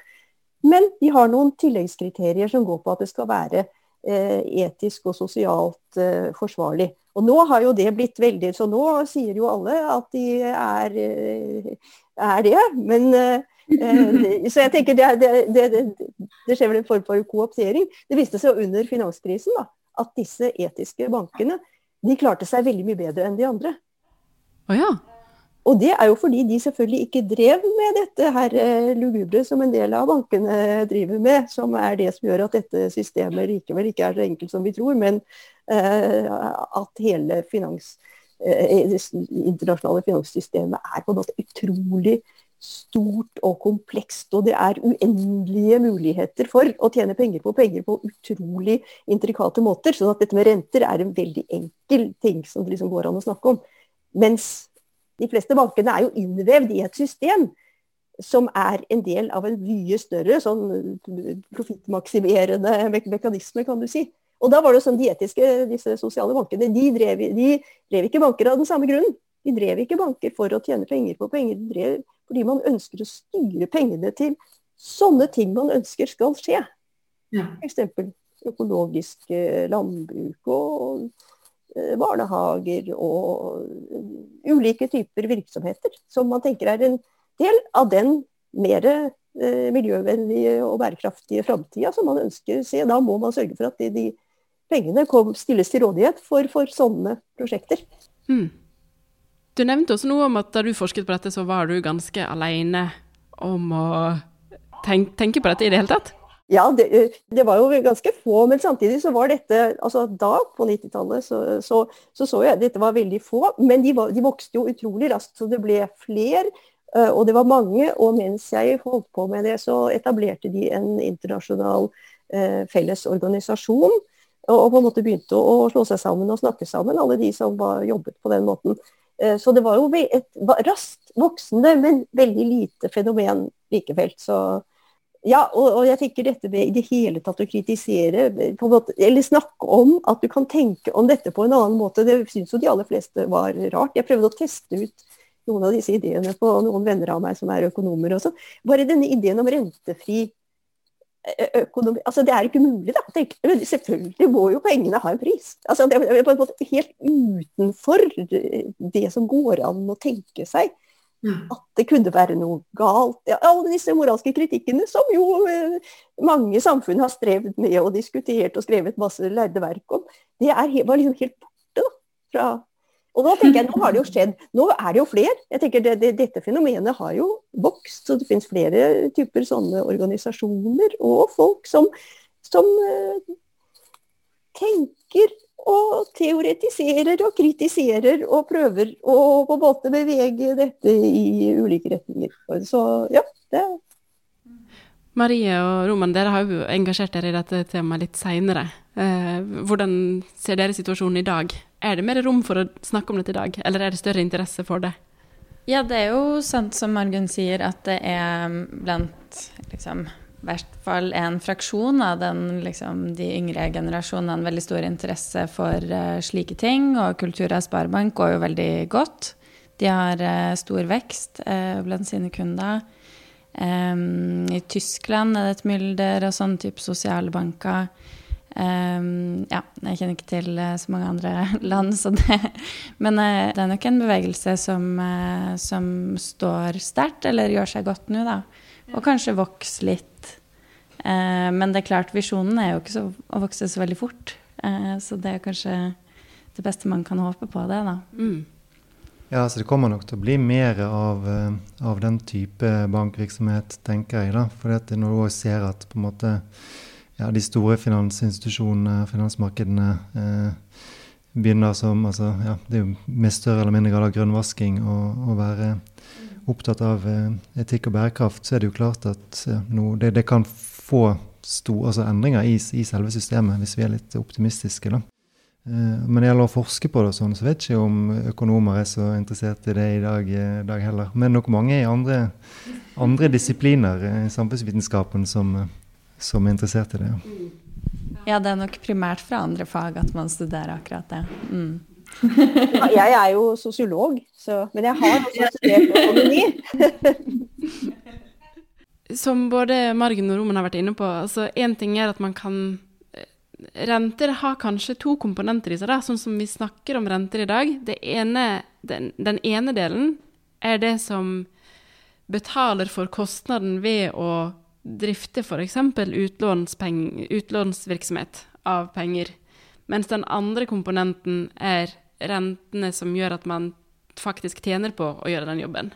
Men de har noen tilleggskriterier som går på at det skal være eh, etisk og sosialt eh, forsvarlig. Og nå har jo det blitt veldig Så nå sier jo alle at de er, eh, er det. Men eh, eh, Så jeg tenker det, det, det, det, skjer vel en form for kooptering. Det viste seg under finanskrisen da, at disse etiske bankene de klarte seg veldig mye bedre enn de andre. Oh, ja. Og det er jo fordi de selvfølgelig ikke drev med dette her lugubre som en del av bankene driver med, som er det som gjør at dette systemet likevel ikke er så enkelt som vi tror. Men Eh, at hele finans, eh, internasjonale finanssystemet er på en måte utrolig stort og komplekst, og det er uendelige muligheter for å tjene penger på penger på utrolig intrikate måter. sånn at dette med renter er en veldig enkel ting som det liksom går an å snakke om. Mens de fleste bankene er jo innvevd i et system som er en del av en mye større sånn profittmaksimerende mekanisme, kan du si. Og da var det sånn de etiske, disse sosiale bankene, de drev, de drev, ikke banker av den samme grunnen. De drev ikke banker for å tjene penger på penger, de drev fordi man ønsker å styre pengene til sånne ting man ønsker skal skje. Ja. F.eks. økologisk eh, landbruk og barnehager og eh, ulike typer virksomheter som man tenker er en del av den mer miljøvennlige og bærekraftige framtida som man ønsker å se. Da må man sørge for at de, pengene stilles til rådighet for, for sånne prosjekter. Mm. Du nevnte også noe om at da du forsket på dette, så var du ganske alene om å tenke, tenke på dette i det hele tatt? Ja, det, det, var jo ganske få, men samtidig så var dette altså Da, på 90-tallet, så, så, så, så jeg dette var veldig få. Men de, var, de, vokste jo utrolig raskt, så det ble flere. Eh, og det var mange. Og mens jeg holdt på med det, så etablerte de en internasjonal eh, felles organisasjon og på en måte begynte å, slå seg sammen og snakke sammen, alle de som var, jobbet på den måten. Eh, så det var jo et raskt voksende, men veldig lite fenomen likevel. Så ja, og, og, jeg tenker dette med i det hele tatt å kritisere, måte, eller snakke om at du kan tenke om dette på en annen måte, det syns jo de aller fleste var rart. Jeg prøvde å teste ut noen av disse ideene på noen venner av meg som er økonomer også. Bare denne ideen om rentefri økonomi Altså, det er ikke mulig, da. Tenk, selvfølgelig må jo pengene ha en pris. Altså, det er på en måte helt utenfor det som går an å tenke seg. At det kunne være noe galt. Ja, alle disse moralske kritikkene som jo eh, mange samfunn har strevd med og diskutert og skrevet masse lærde verk om, det er, var liksom helt borte da, fra og nå tenker jeg, nå har det jo skjedd. Nå er det jo flere. Jeg tenker det, det, Dette fenomenet har jo vokst. så Det finnes flere typer sånne organisasjoner og folk som, som uh, tenker og teoretiserer og kritiserer og prøver å på en måte bevege dette i ulike retninger. Så ja, det Marie og Roman, dere har jo engasjert dere i dette temaet litt seinere. Eh, hvordan ser dere situasjonen i dag? Er det mer rom for å snakke om dette i dag, eller er det større interesse for det? Ja, det er jo sant som Margunn sier, at det er blant liksom, hvert fall en fraksjon av den, liksom, de yngre generasjonene en veldig stor interesse for uh, slike ting. Og Kultura Sparebank går jo veldig godt. De har uh, stor vekst uh, blant sine kunder. Um, I Tyskland er det et mylder og sånne type sosiale banker. Um, ja, jeg kjenner ikke til så mange andre land, så det Men det er nok en bevegelse som, som står sterkt, eller gjør seg godt nå, da. Og kanskje vokse litt. men det er klart, visjonen er jo ikke så, å vokse så veldig fort. så det er kanskje det beste man kan håpe på, det, da. Mm. Ja, så Det kommer nok til å bli mer av, av den type bankvirksomhet, tenker jeg. da, For når du ser at på en måte ja, de store finansinstitusjonene, finansmarkedene, eh, begynner som altså, ja, Det er jo med større eller mindre grad av grønnvasking å være opptatt av eh, etikk og bærekraft, så er det jo klart at ja, no, det, det, kan få stor, altså endringer i, i, selve systemet, hvis vi er litt optimistiske. da. Eh, men det gjelder å forske på det, sånn, så vet jeg ikke om økonomer er så interessert i det i dag, eh, dag heller. Men nok mange i andre, andre disipliner i samfunnsvitenskapen som, som, er interessert i det. Ja. ja, det er nok primært fra andre fag at man studerer akkurat det. Mm. Jeg er jo sosiolog, så, men jeg har også studert økonomi. Som både Margen og Roman har vært inne på, altså én ting er at man kan eh, Renter har kanskje to komponenter i seg, da, sånn som vi snakker om renter i dag. Ene, den, den, ene delen er det som betaler for kostnaden ved å drifte f.eks. utlånsvirksomhet av penger. Mens den andre komponenten er rentene som gjør at man faktisk tjener på å gjøre den jobben.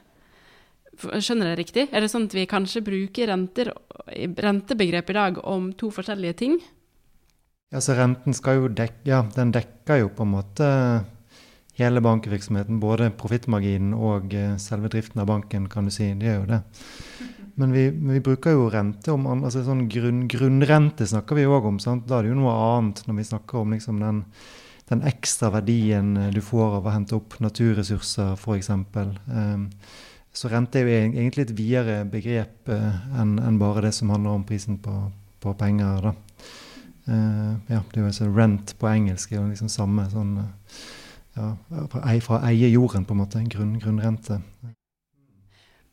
Skjønner jeg riktig? Er det sånn at vi kanskje bruker renter, rentebegrep i dag om to forskjellige ting? Ja, så renten skal jo dekke, ja, den dekker jo på en måte hele bankvirksomheten. Både profittmarginen og eh, selve driften av banken, kan du si. Det gjør jo det. Men vi, vi bruker jo rente om altså sånn grunn, Grunnrente snakker vi òg om. Sant? Da er det jo noe annet når vi snakker om liksom den, den ekstra verdien eh, du får av å hente opp naturressurser, f.eks. Um, så rente er jo egentlig et videre begrep eh, enn bare det som handler om prisen på, på penger. Uh, ja, det er jo altså rent på engelsk er jo liksom samme sånn ja, fra eie jorden, på en måte. Grunn, grunnrente.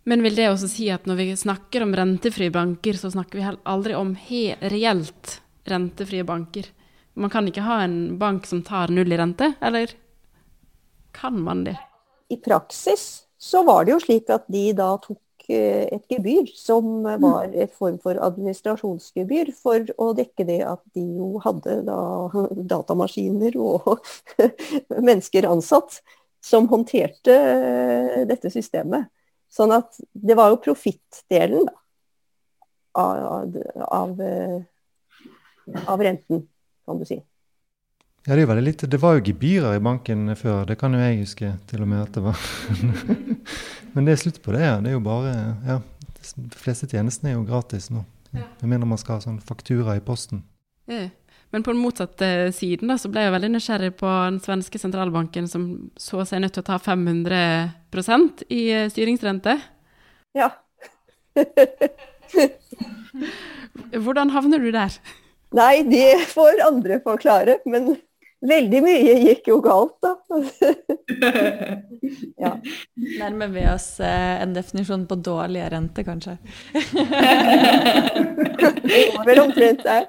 Men vil det også si at når vi snakker om rentefrie banker, så snakker vi aldri om reelt rentefrie banker? Man kan ikke ha en bank som tar null i rente, eller kan man det? I praksis så var det jo slik at de da tok eh, et gebyr som mm. var et form for administrasjonsgebyr for å dekke det at de jo hadde da datamaskiner og mennesker ansatt som håndterte eh, dette systemet. Sånn at det var jo profittdelen av, av, eh, av renten, kan du si. Ja, det er jo veldig lite. Det var jo gebyrer i banken før, det kan jo jeg huske til og med at det var. Men det er slutt på det. ja. Det er jo bare, ja, De fleste tjenestene er jo gratis nå. Med mindre man skal ha sånn faktura i posten. Ja. Men på den motsatte siden da, så ble jeg veldig nysgjerrig på den svenske sentralbanken som så seg nødt til å ta 500% i eh, styringsrente. Ja. Hvordan havner du der? Nei, det får andre forklare. Men Veldig mye gikk jo galt, da. ja. Nærmer vi oss eh, en definisjon på dårlige rente, kanskje? det vel omtrent der.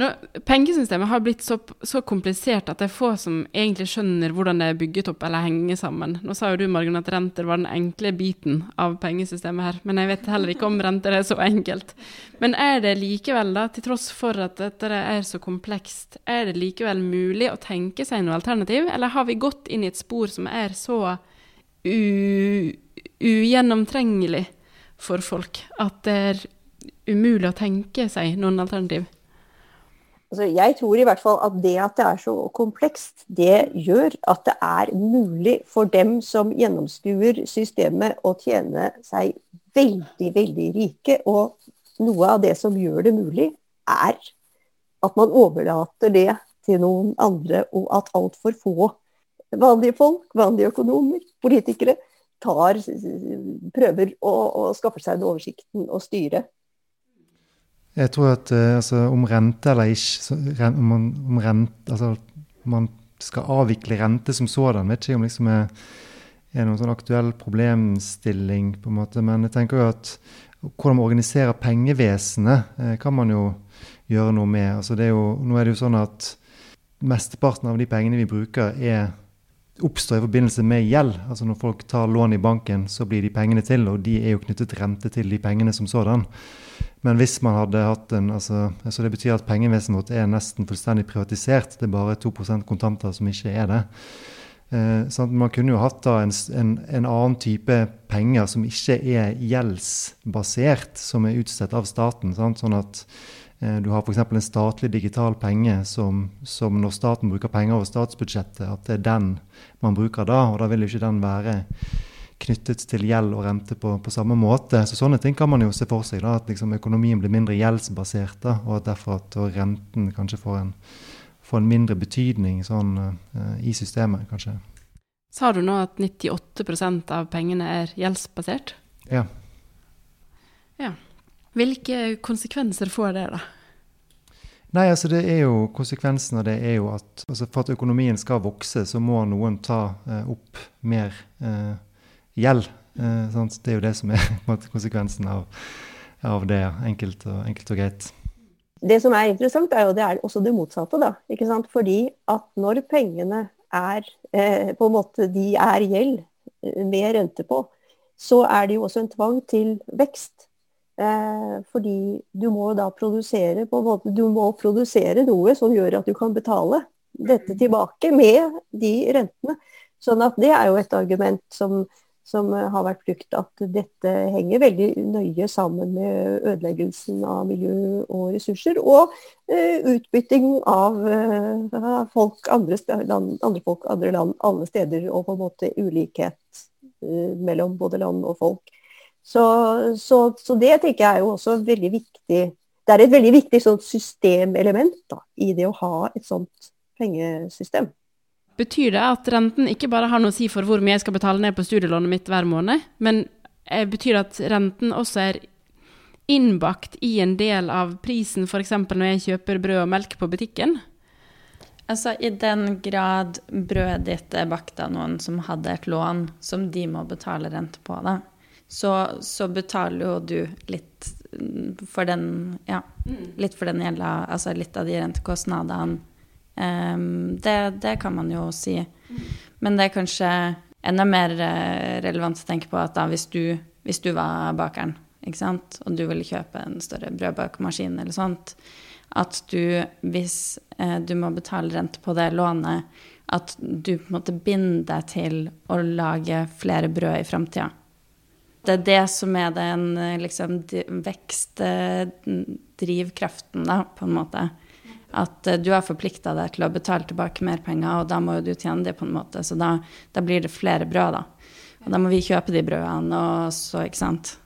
Nå, pengesystemet har blitt så, så, komplisert at det er få som egentlig skjønner hvordan det er bygget opp eller henger sammen. Nå sa jo du Margen, at renter var den enkle biten av pengesystemet her, men jeg vet heller ikke om renter er så enkelt. Men er det likevel, da, til tross for at dette er så komplekst, er det likevel mulig å tenke seg noe alternativ, eller har vi gått inn i et spor som er så ugjennomtrengelig for folk at det er umulig å tenke seg noen alternativ? Altså, jeg tror i hvert fall at det at det er så komplekst, det gjør at det er mulig for dem som gjennomskuer systemet, å tjene seg veldig, veldig rike. Og noe av det som gjør det mulig, er at man overlater det til noen andre, og at altfor få vanlige folk, vanlige økonomer, politikere, tar, prøver å, å skaffe seg den oversikten og styre jeg tror at uh, altså, om rente eller ikke om, man, om rente, altså, man skal avvikle rente som sådan, vet ikke om liksom er, er noen sånn aktuell problemstilling. på en måte, Men jeg tenker jo at hvordan man organiserer pengevesenet, eh, kan man jo gjøre noe med. Altså, er jo, nå er det jo sånn at mesteparten av de pengene vi bruker, er oppstår i forbindelse med gjeld. Altså Når folk tar lån i banken, så blir de pengene til, og de er jo knyttet rente til de pengene som sådan. Men hvis man hadde hatt en altså, altså Det betyr at pengevesenet vårt er nesten fullstendig privatisert. Det er bare 2% kontanter som ikke er det. Eh, sånn man kunne jo hatt da en, en, en, annen type penger som ikke er gjeldsbasert, som er utstedt av staten. Sant? Sånn at du har f.eks. en statlig digital penge som, som, når staten bruker penger over statsbudsjettet, at det er den man bruker da. Og da vil jo ikke den være knyttet til gjeld og rente på, på, samme måte. Så Sånne ting kan man jo se for seg. da, At liksom økonomien blir mindre gjeldsbasert. da, Og at derfor at renten kanskje får en, får en mindre betydning sånn, uh, i systemet, kanskje. Sa du nå at 98% av pengene er gjeldsbasert? Ja. ja. Hvilke konsekvenser får det, da? Nei, altså det er jo Konsekvensen av det er jo at altså for at økonomien skal vokse, så må noen ta eh, opp mer eh, gjeld. Eh, det er jo det som er konsekvensen av, av, det, enkelt og, enkelt og, greit. Det som er interessant, er jo det er også det motsatte. da, ikke sant? Fordi at når pengene er eh, på en måte, de er gjeld eh, med rente på, så er det jo også en tvang til vekst. Eh, fordi du må da produsere på en måte, du må produsere noe som gjør at du kan betale dette tilbake med de rentene. Sånn at det er jo et argument som, som har vært brukt, at dette henger veldig nøye sammen med ødeleggelsen av miljø og ressurser, og uh, utbytting av folk andre, land, andre folk andre land alle steder, og på en måte ulikhet mellom både land og folk. Så, så, så, det tenker jeg er jo også veldig viktig. Det er et veldig viktig sånt systemelement da, i det å ha et sånt pengesystem. Betyr det at renten ikke bare har noe å si for hvor mye jeg skal betale ned på studielånet mitt hver måned, men eh, betyr det at renten også er innbakt i en del av prisen, f.eks. når jeg kjøper brød og melk på butikken? Altså, I den grad brødet ditt er bakt av noen som hadde et lån som de må betale rente på, da, så, så, betaler jo du litt for den Ja, mm. litt for den gjelda, altså litt av de rentekostnadene. Um, det, det, kan man jo si. Men det er kanskje enda mer eh, relevant å tenke på at da hvis du, hvis du var bakeren, ikke sant, og du ville kjøpe en større brødbakemaskin eller sånt, at du, hvis eh, du må betale rente på det lånet, at du på en måte binder deg til å lage flere brød i framtida det er det som er den liksom, vekstdrivkraften, da, på en måte. At uh, du har forplikta deg til å betale tilbake mer penger, og da må jo du tjene det på en måte. Så da, da, blir det flere brød, da. Og da må vi kjøpe de brødene, og så, ikke sant.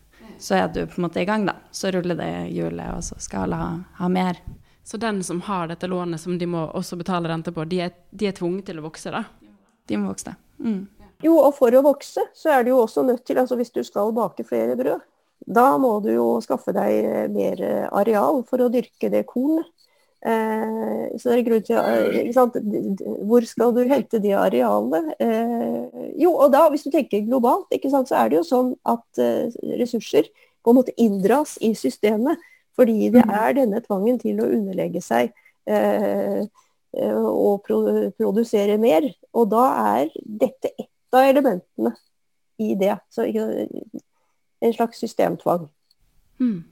Så er du på en måte i gang, da. Så ruller det hjulet, og så skal alle ha, ha, mer. Så den som har dette lånet som de må også betale rente på, de er, de er tvunget til å vokse, da? De må vokse. Mm. Jo, og for å vokse, så er du jo også nødt til, altså hvis du skal bake flere brød, da må du jo skaffe deg mer areal for å dyrke det kornet. Eh, så det er grunn til eh, Hvor skal du hente det arealet? Eh, jo, og da, hvis du tenker globalt, sant, så er det jo sånn at eh, ressurser på en måte inndras i systemet. Fordi det mm. er denne tvangen til å underlegge seg eh, eh, og produsere mer. Og da er dette ett av elementene i det. Så en slags systemtvang. Hmm.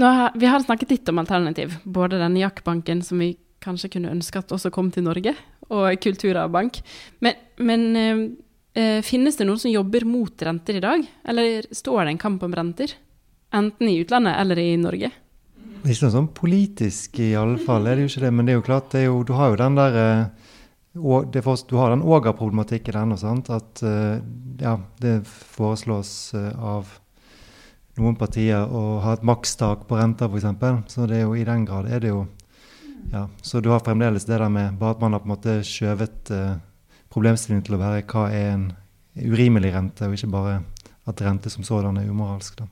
Har, vi har snakket litt om alternativ. Både denne jakkbanken som vi kanskje kunne ønske at også kom til Norge, og Kulturarvbank. Men, men eh, eh, finnes det noen som jobber mot renter i dag? Eller står det en kamp om renter? Enten i utlandet eller i Norge? Det er ikke noe sånn politisk i alle fall, er det jo ikke det. Men det er jo klart, er jo, du har jo den der eh, og for, du har den åga-problematikken ennå. At uh, ja, det foreslås uh, av noen partier å ha et makstak på renter, f.eks. Så det er jo i den grad er det jo ja, Så du har fremdeles det der med bare at man har på en måte skjøvet uh, problemstillingen til å være hva er en urimelig rente, og ikke bare at rente som sådan er umoralsk. da.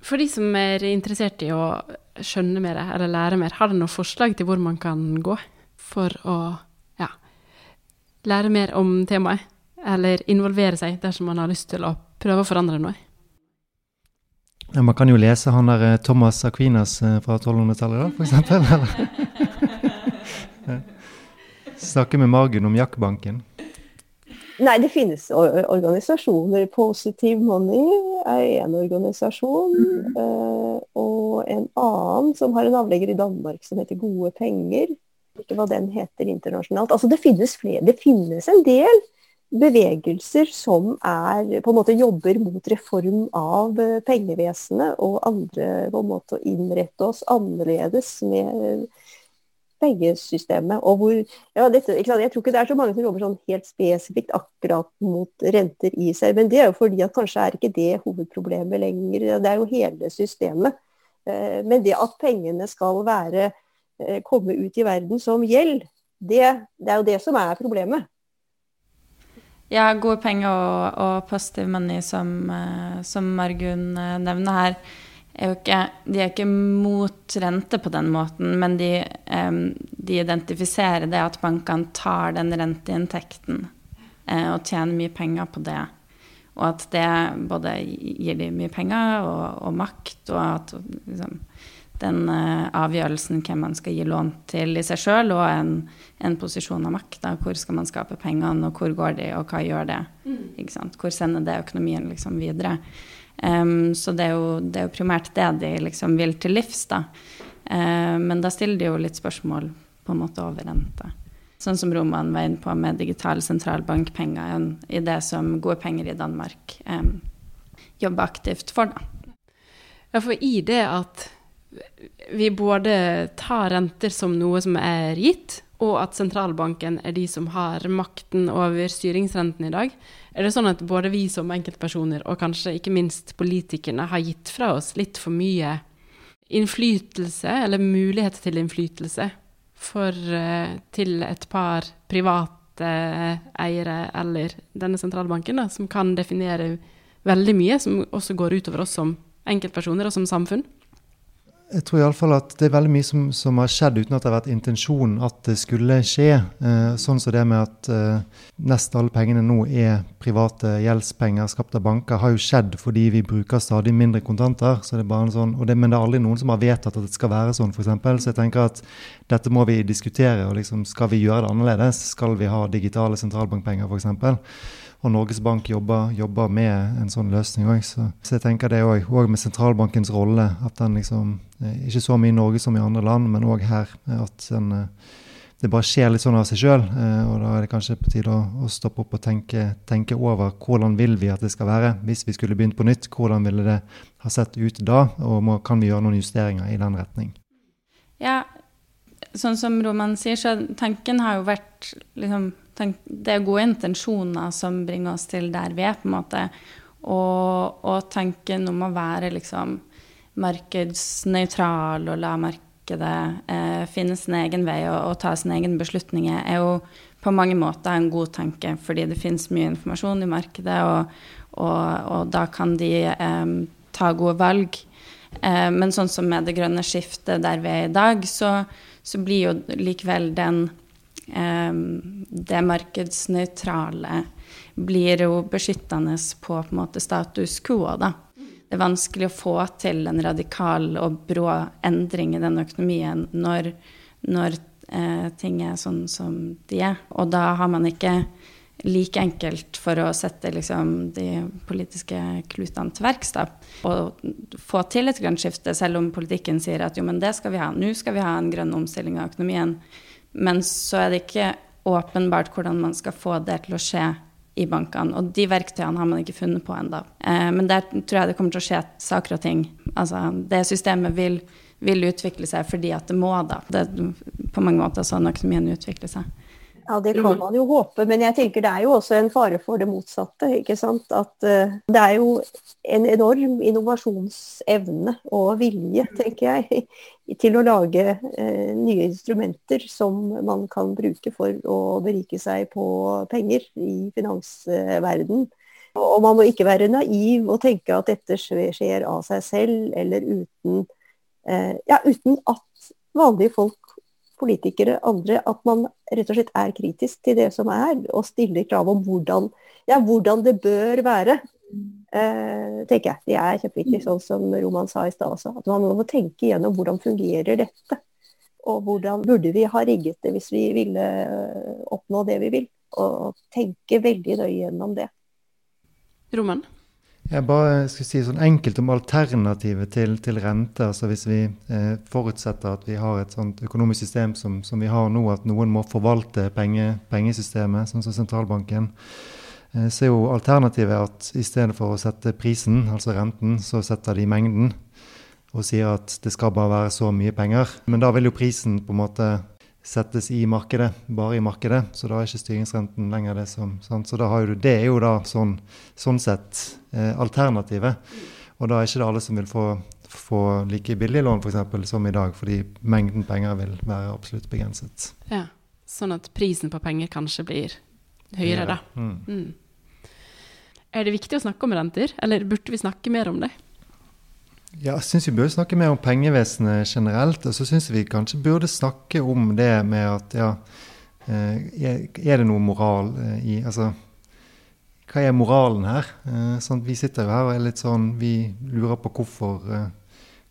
For de som er interessert i å skjønne mer eller lære mer, har dere noen forslag til hvor man kan gå for å lære mer om temaet, eller involvere seg dersom man har lyst til å prøve å forandre noe. Ja, man kan jo lese han der eh, Thomas Aquinas eh, fra 1200-tallet, da, f.eks. Snakke med Margunn om jakkbanken. Nei, det finnes organisasjoner. Positive Money er én organisasjon. Mm. Og en annen som har en avlegger i Danmark som heter Gode penger ikke hva den heter internasjonalt. Altså det finnes flere. Det finnes en del bevegelser som er, på en måte jobber mot reform av eh, pengevesenet og andre på en måte å innrette oss annerledes med pengesystemet. og hvor, ja, dette, Jeg tror ikke det er så mange som jobber sånn helt spesifikt akkurat mot renter i seg. Men det er jo fordi at kanskje er ikke det hovedproblemet lenger. Det er jo hele systemet. Eh, men det at pengene skal være, eh, komme ut i verden som gjeld, det, det er jo det som er problemet. Ja, gode penger og, og positive money, som, eh, som Margunn nevner her, er ikke, de er ikke mot rente på den måten, men de, de identifiserer det at bankene tar den renteinntekten og tjener mye penger på det. Og at det både gir dem mye penger og, og makt, og at liksom, den uh, avgjørelsen hvem man skal gi lån til i seg sjøl, og en, en, posisjon av makt. Da. Hvor skal man skape pengene, og hvor går de, og hva gjør det? Mm. Hvor sender det økonomien liksom, videre? Um, så det er, jo, det er, jo, primært det de liksom vil til livs, da. Uh, men da stiller de jo litt spørsmål på en måte over rente. Sånn som Roman var inne på med digitale sentralbankpenger, i det som Gode penger i Danmark um, jobber aktivt for. Da. Ja, for i det at vi både tar renter som noe som er gitt, og at sentralbanken er de som har makten over styringsrenten i dag, er det sånn at både vi som enkeltpersoner, og kanskje ikke minst politikerne, har gitt fra oss litt for mye innflytelse, eller mulighet til innflytelse, for, eh, til et par private eiere eller denne sentralbanken, da, som kan definere veldig mye, som også går utover oss som enkeltpersoner og som samfunn? Jeg tror iallfall at det er veldig mye som, som, har skjedd uten at det har vært intensjonen at det skulle skje. Eh, sånn som det med at eh, nesten alle pengene nå er private gjeldspenger skapt av banker, har jo skjedd fordi vi bruker stadig mindre kontanter. Så det er bare en sånn, det, men det er aldri noen som har vedtatt at det skal være sånn, f.eks. Så jeg tenker at dette må vi diskutere. og liksom, Skal vi gjøre det annerledes? Skal vi ha digitale sentralbankpenger, f.eks.? Og Norges Bank jobber, jobber med en sånn løsning òg. Så, så, jeg tenker det òg, med sentralbankens rolle. At den liksom eh, Ikke så mye i Norge som i andre land, men òg her. At den, eh, det bare skjer litt sånn av seg sjøl. Eh, og da er det kanskje på tide å, å stoppe opp og tenke, tenke, over hvordan vil vi at det skal være. Hvis vi skulle begynt på nytt, hvordan ville det ha sett ut da? Og må, kan vi gjøre noen justeringer i den retning? Ja, sånn som Roman sier, så tanken har jo vært liksom det er gode intensjoner som bringer oss til der vi er, på en måte. Og, og tanken om å være liksom markedsnøytral og la markedet eh, finne sin egen vei og, og ta sine egne beslutninger, er jo på mange måter en god tanke, fordi det finnes mye informasjon i markedet, og, og, da kan de eh, ta gode valg. Eh, men sånn som med det grønne skiftet der vi er i dag, så, så blir jo likevel den det markedsnøytrale blir jo beskyttende på, på en måte status quo, da. Det er vanskelig å få til en radikal og brå endring i den økonomien når, når eh, ting er sånn som de er. Og da har man ikke like enkelt for å sette liksom, de politiske klutene til verks. Og få til et grønt skifte, selv om politikken sier at jo, men det skal vi ha. Nå skal vi ha en grønn omstilling av økonomien. Men så er det ikke åpenbart hvordan man skal få det til å skje i bankene. Og de verktøyene har man ikke funnet på ennå. Eh, men der tror jeg det kommer til å skje saker og ting. Altså, det systemet vil, vil utvikle seg fordi at det må da. Det er på mange måter sånn økonomien utvikler seg. Ja, det kan man jo håpe, men jeg tenker det er jo også en fare for det motsatte. ikke sant? At uh, Det er jo en enorm innovasjonsevne og vilje, tenker jeg, til å lage uh, nye instrumenter som man kan bruke for å berike seg på penger i finansverden. Og man må ikke være naiv og tenke at dette skjer av seg selv, eller uten, uh, ja, uten at vanlige folk politikere, andre, at man rett og slett er kritisk til det som er, og stiller krav om hvordan, ja, hvordan det bør være. Eh, tenker jeg. Det er kjempeviktig, sånn som Roman sa i stad også. At man må tenke gjennom hvordan fungerer dette. Og hvordan burde vi ha rigget det hvis vi ville oppnå det vi vil. Og tenke veldig nøye gjennom det. Roman? Jeg bare skulle si sånn enkelt om alternativet til, til rente. altså Hvis vi eh, forutsetter at vi har et sånt økonomisk system som, som, vi har nå, at noen må forvalte penge, pengesystemet, sånn som sentralbanken, eh, så er jo alternativet at i stedet for å sette prisen, altså renten, så setter de mengden. Og sier at det skal bare være så mye penger. Men da vil jo prisen på en måte settes i markedet, bare i markedet. Så da er ikke styringsrenten lenger det som sant? Så da har du, det er jo da sånn, sånn sett eh, alternativet. Og da er ikke det alle som vil få, få like billige lån for eksempel, som i dag, fordi mengden penger vil være absolutt begrenset. Ja. Sånn at prisen på penger kanskje blir høyere, da. Mm. Mm. Er det viktig å snakke om renter, eller burde vi snakke mer om det? Ja, jeg syns vi burde snakke mer om pengevesenet generelt. Og så syns vi kanskje burde snakke om det med at ja, eh, er det noe moral eh, i Altså, hva er moralen her? Eh, Sånn, vi sitter jo her og er litt sånn Vi lurer på hvorfor,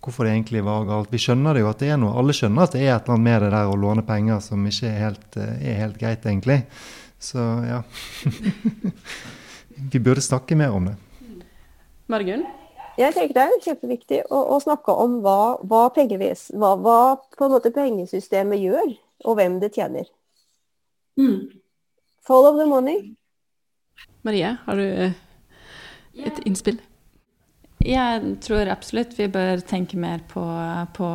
hvorfor det egentlig var galt. Vi skjønner det jo at det er noe. Alle skjønner at det er et eller annet med det der å låne penger som ikke er helt, er helt greit, egentlig. Så ja. vi burde snakke mer om det. Margunn? Jeg tenker det er kjempeviktig å, å snakke om hva, hva, hva, hva på en måte pengesystemet gjør, og hvem det tjener. Follow the money. Marie, har du eh, et innspill? Jeg tror absolutt vi bør tenke mer på, på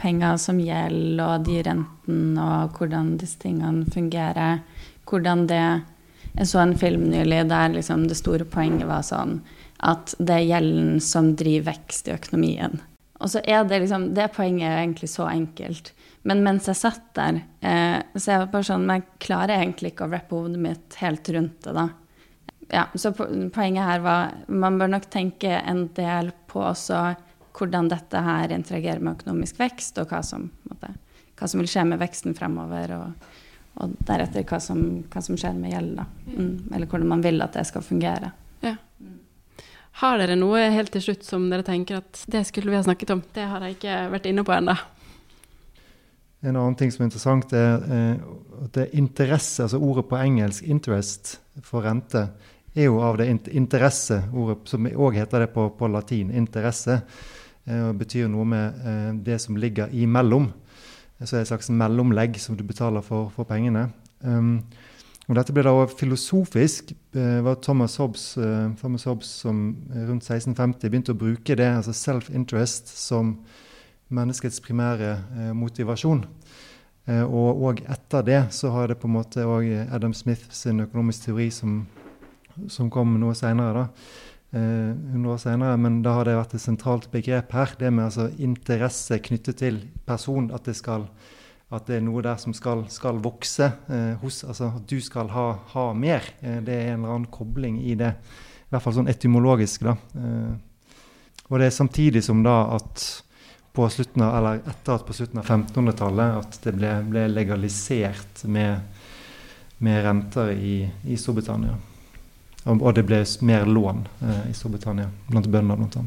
penger som gjeld, og de rentene, og hvordan disse tingene fungerer. Hvordan det Jeg så en film nylig der liksom det store poenget var sånn at det er gjelden som driver vekst i økonomien. Og så er det liksom Det poenget er egentlig så enkelt. Men mens jeg satt der, eh, så jeg bare sånn Men jeg klarer egentlig ikke å rappe hodet mitt helt rundt det, da. Ja, så poenget her var Man bør nok tenke en del på også hvordan dette her interagerer med økonomisk vekst, og hva som, måtte, hva som vil skje med veksten fremover, og, og deretter hva som, hva som skjer med gjeld. Mm, eller hvordan man vil at det skal fungere. Har dere noe helt til slutt som dere tenker at det skulle vi ha snakket om? Det har jeg ikke vært inne på ennå. En annen ting som er interessant, er eh, at det er interesse, altså ordet på engelsk 'interest' for rente, er jo av det interesseordet interesse, ordet som òg heter det på, på latin. Interesse. Eh, og betyr noe med eh, det som ligger imellom. Så er et slags mellomlegg som du betaler for, for pengene. Um, og dette ble da også filosofisk. Det var Thomas Hobbes, eh, Thomas Hobbes som rundt 1650 begynte å bruke det, altså self-interest, som menneskets primære eh, motivasjon. Eh, og, og etter det så har det på en måte òg Adam Smith sin økonomisk teori som, som kom noe seinere, da. Eh, 100 år senere, men da har det vært et sentralt begrep her. Det med altså interesse knyttet til person. At det, skal, at det er noe der som skal, skal vokse eh, hos Altså at du skal ha, ha mer. Eh, det er en eller annen kobling i det. I hvert fall sånn etymologisk, da. Eh, og det er samtidig som da at på slutten av, eller etter at på slutten av 1500-tallet at det ble, ble legalisert med, med renter i, i Storbritannia. Og, og det ble mer lån eh, i Storbritannia, blant bønder bl.a.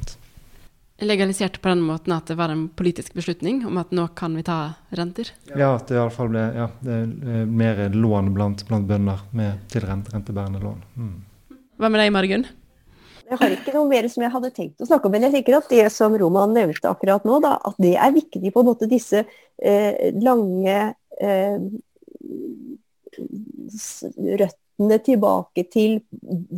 Legalisert på den måten at det var en politisk beslutning om at nå kan vi ta renter. Ja, at det i alle fall ble ja, det mer lån blant, blant bønder med, til rente, rentebærende lån. Mm. Hva med deg, Margunn? Jeg har ikke noe mer som jeg hadde tenkt å snakke om, men jeg tenker at det som Roman nevnte akkurat nå, da, at det er viktig på en måte disse eh, lange eh, s- røttene tilbake til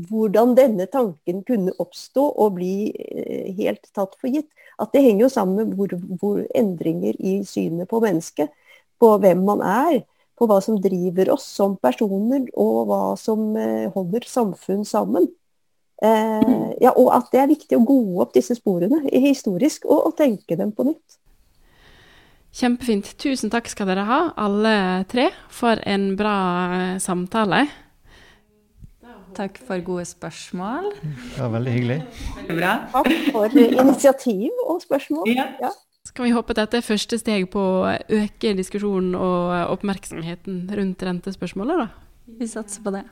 hvordan denne tanken kunne oppstå og bli eh, helt tatt for gitt. At det henger jo sammen med hvor, hvor endringer i synet på mennesket, på hvem man er, på hva som driver oss som personer, og hva som eh, holder samfunn sammen. Eh, ja, og at det er viktig å gå opp disse sporene historisk, og, og tenke dem på nytt. Kjempefint. Tusen takk skal dere ha, alle tre, for en bra eh, samtale. Takk for gode spørsmål. Det var veldig hyggelig. Veldig bra. Takk for initiativ og spørsmål. Ja. Ja. Skal vi håpe at dette er første steg på å øke diskusjonen og oppmerksomheten rundt rentespørsmålet, da? Vi satser på det.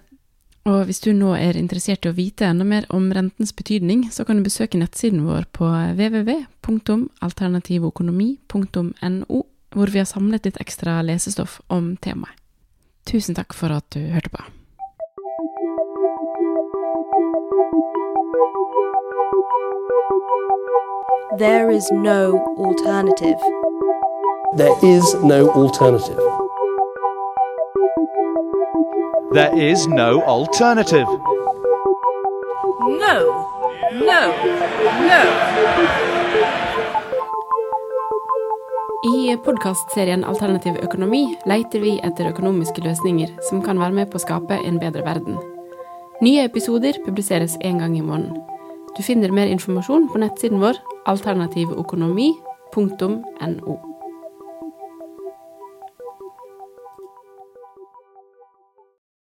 Og hvis du nå er interessert i å vite enda mer om rentens betydning, så kan du besøke nettsiden vår på www.alternativøkonomi.no, hvor vi har samlet litt ekstra lesestoff om temaet. Tusen takk for at du hørte på. There is no alternative. There is no alternative. There is no alternative. No, no, no. I podkastserien Alternativ økonomi leter vi etter økonomiske løsninger som kan være med på å skape en bedre verden. Nye episoder publiseres én gang i måneden. Du finner mer informasjon på nettsiden vår alternativøkonomi.no.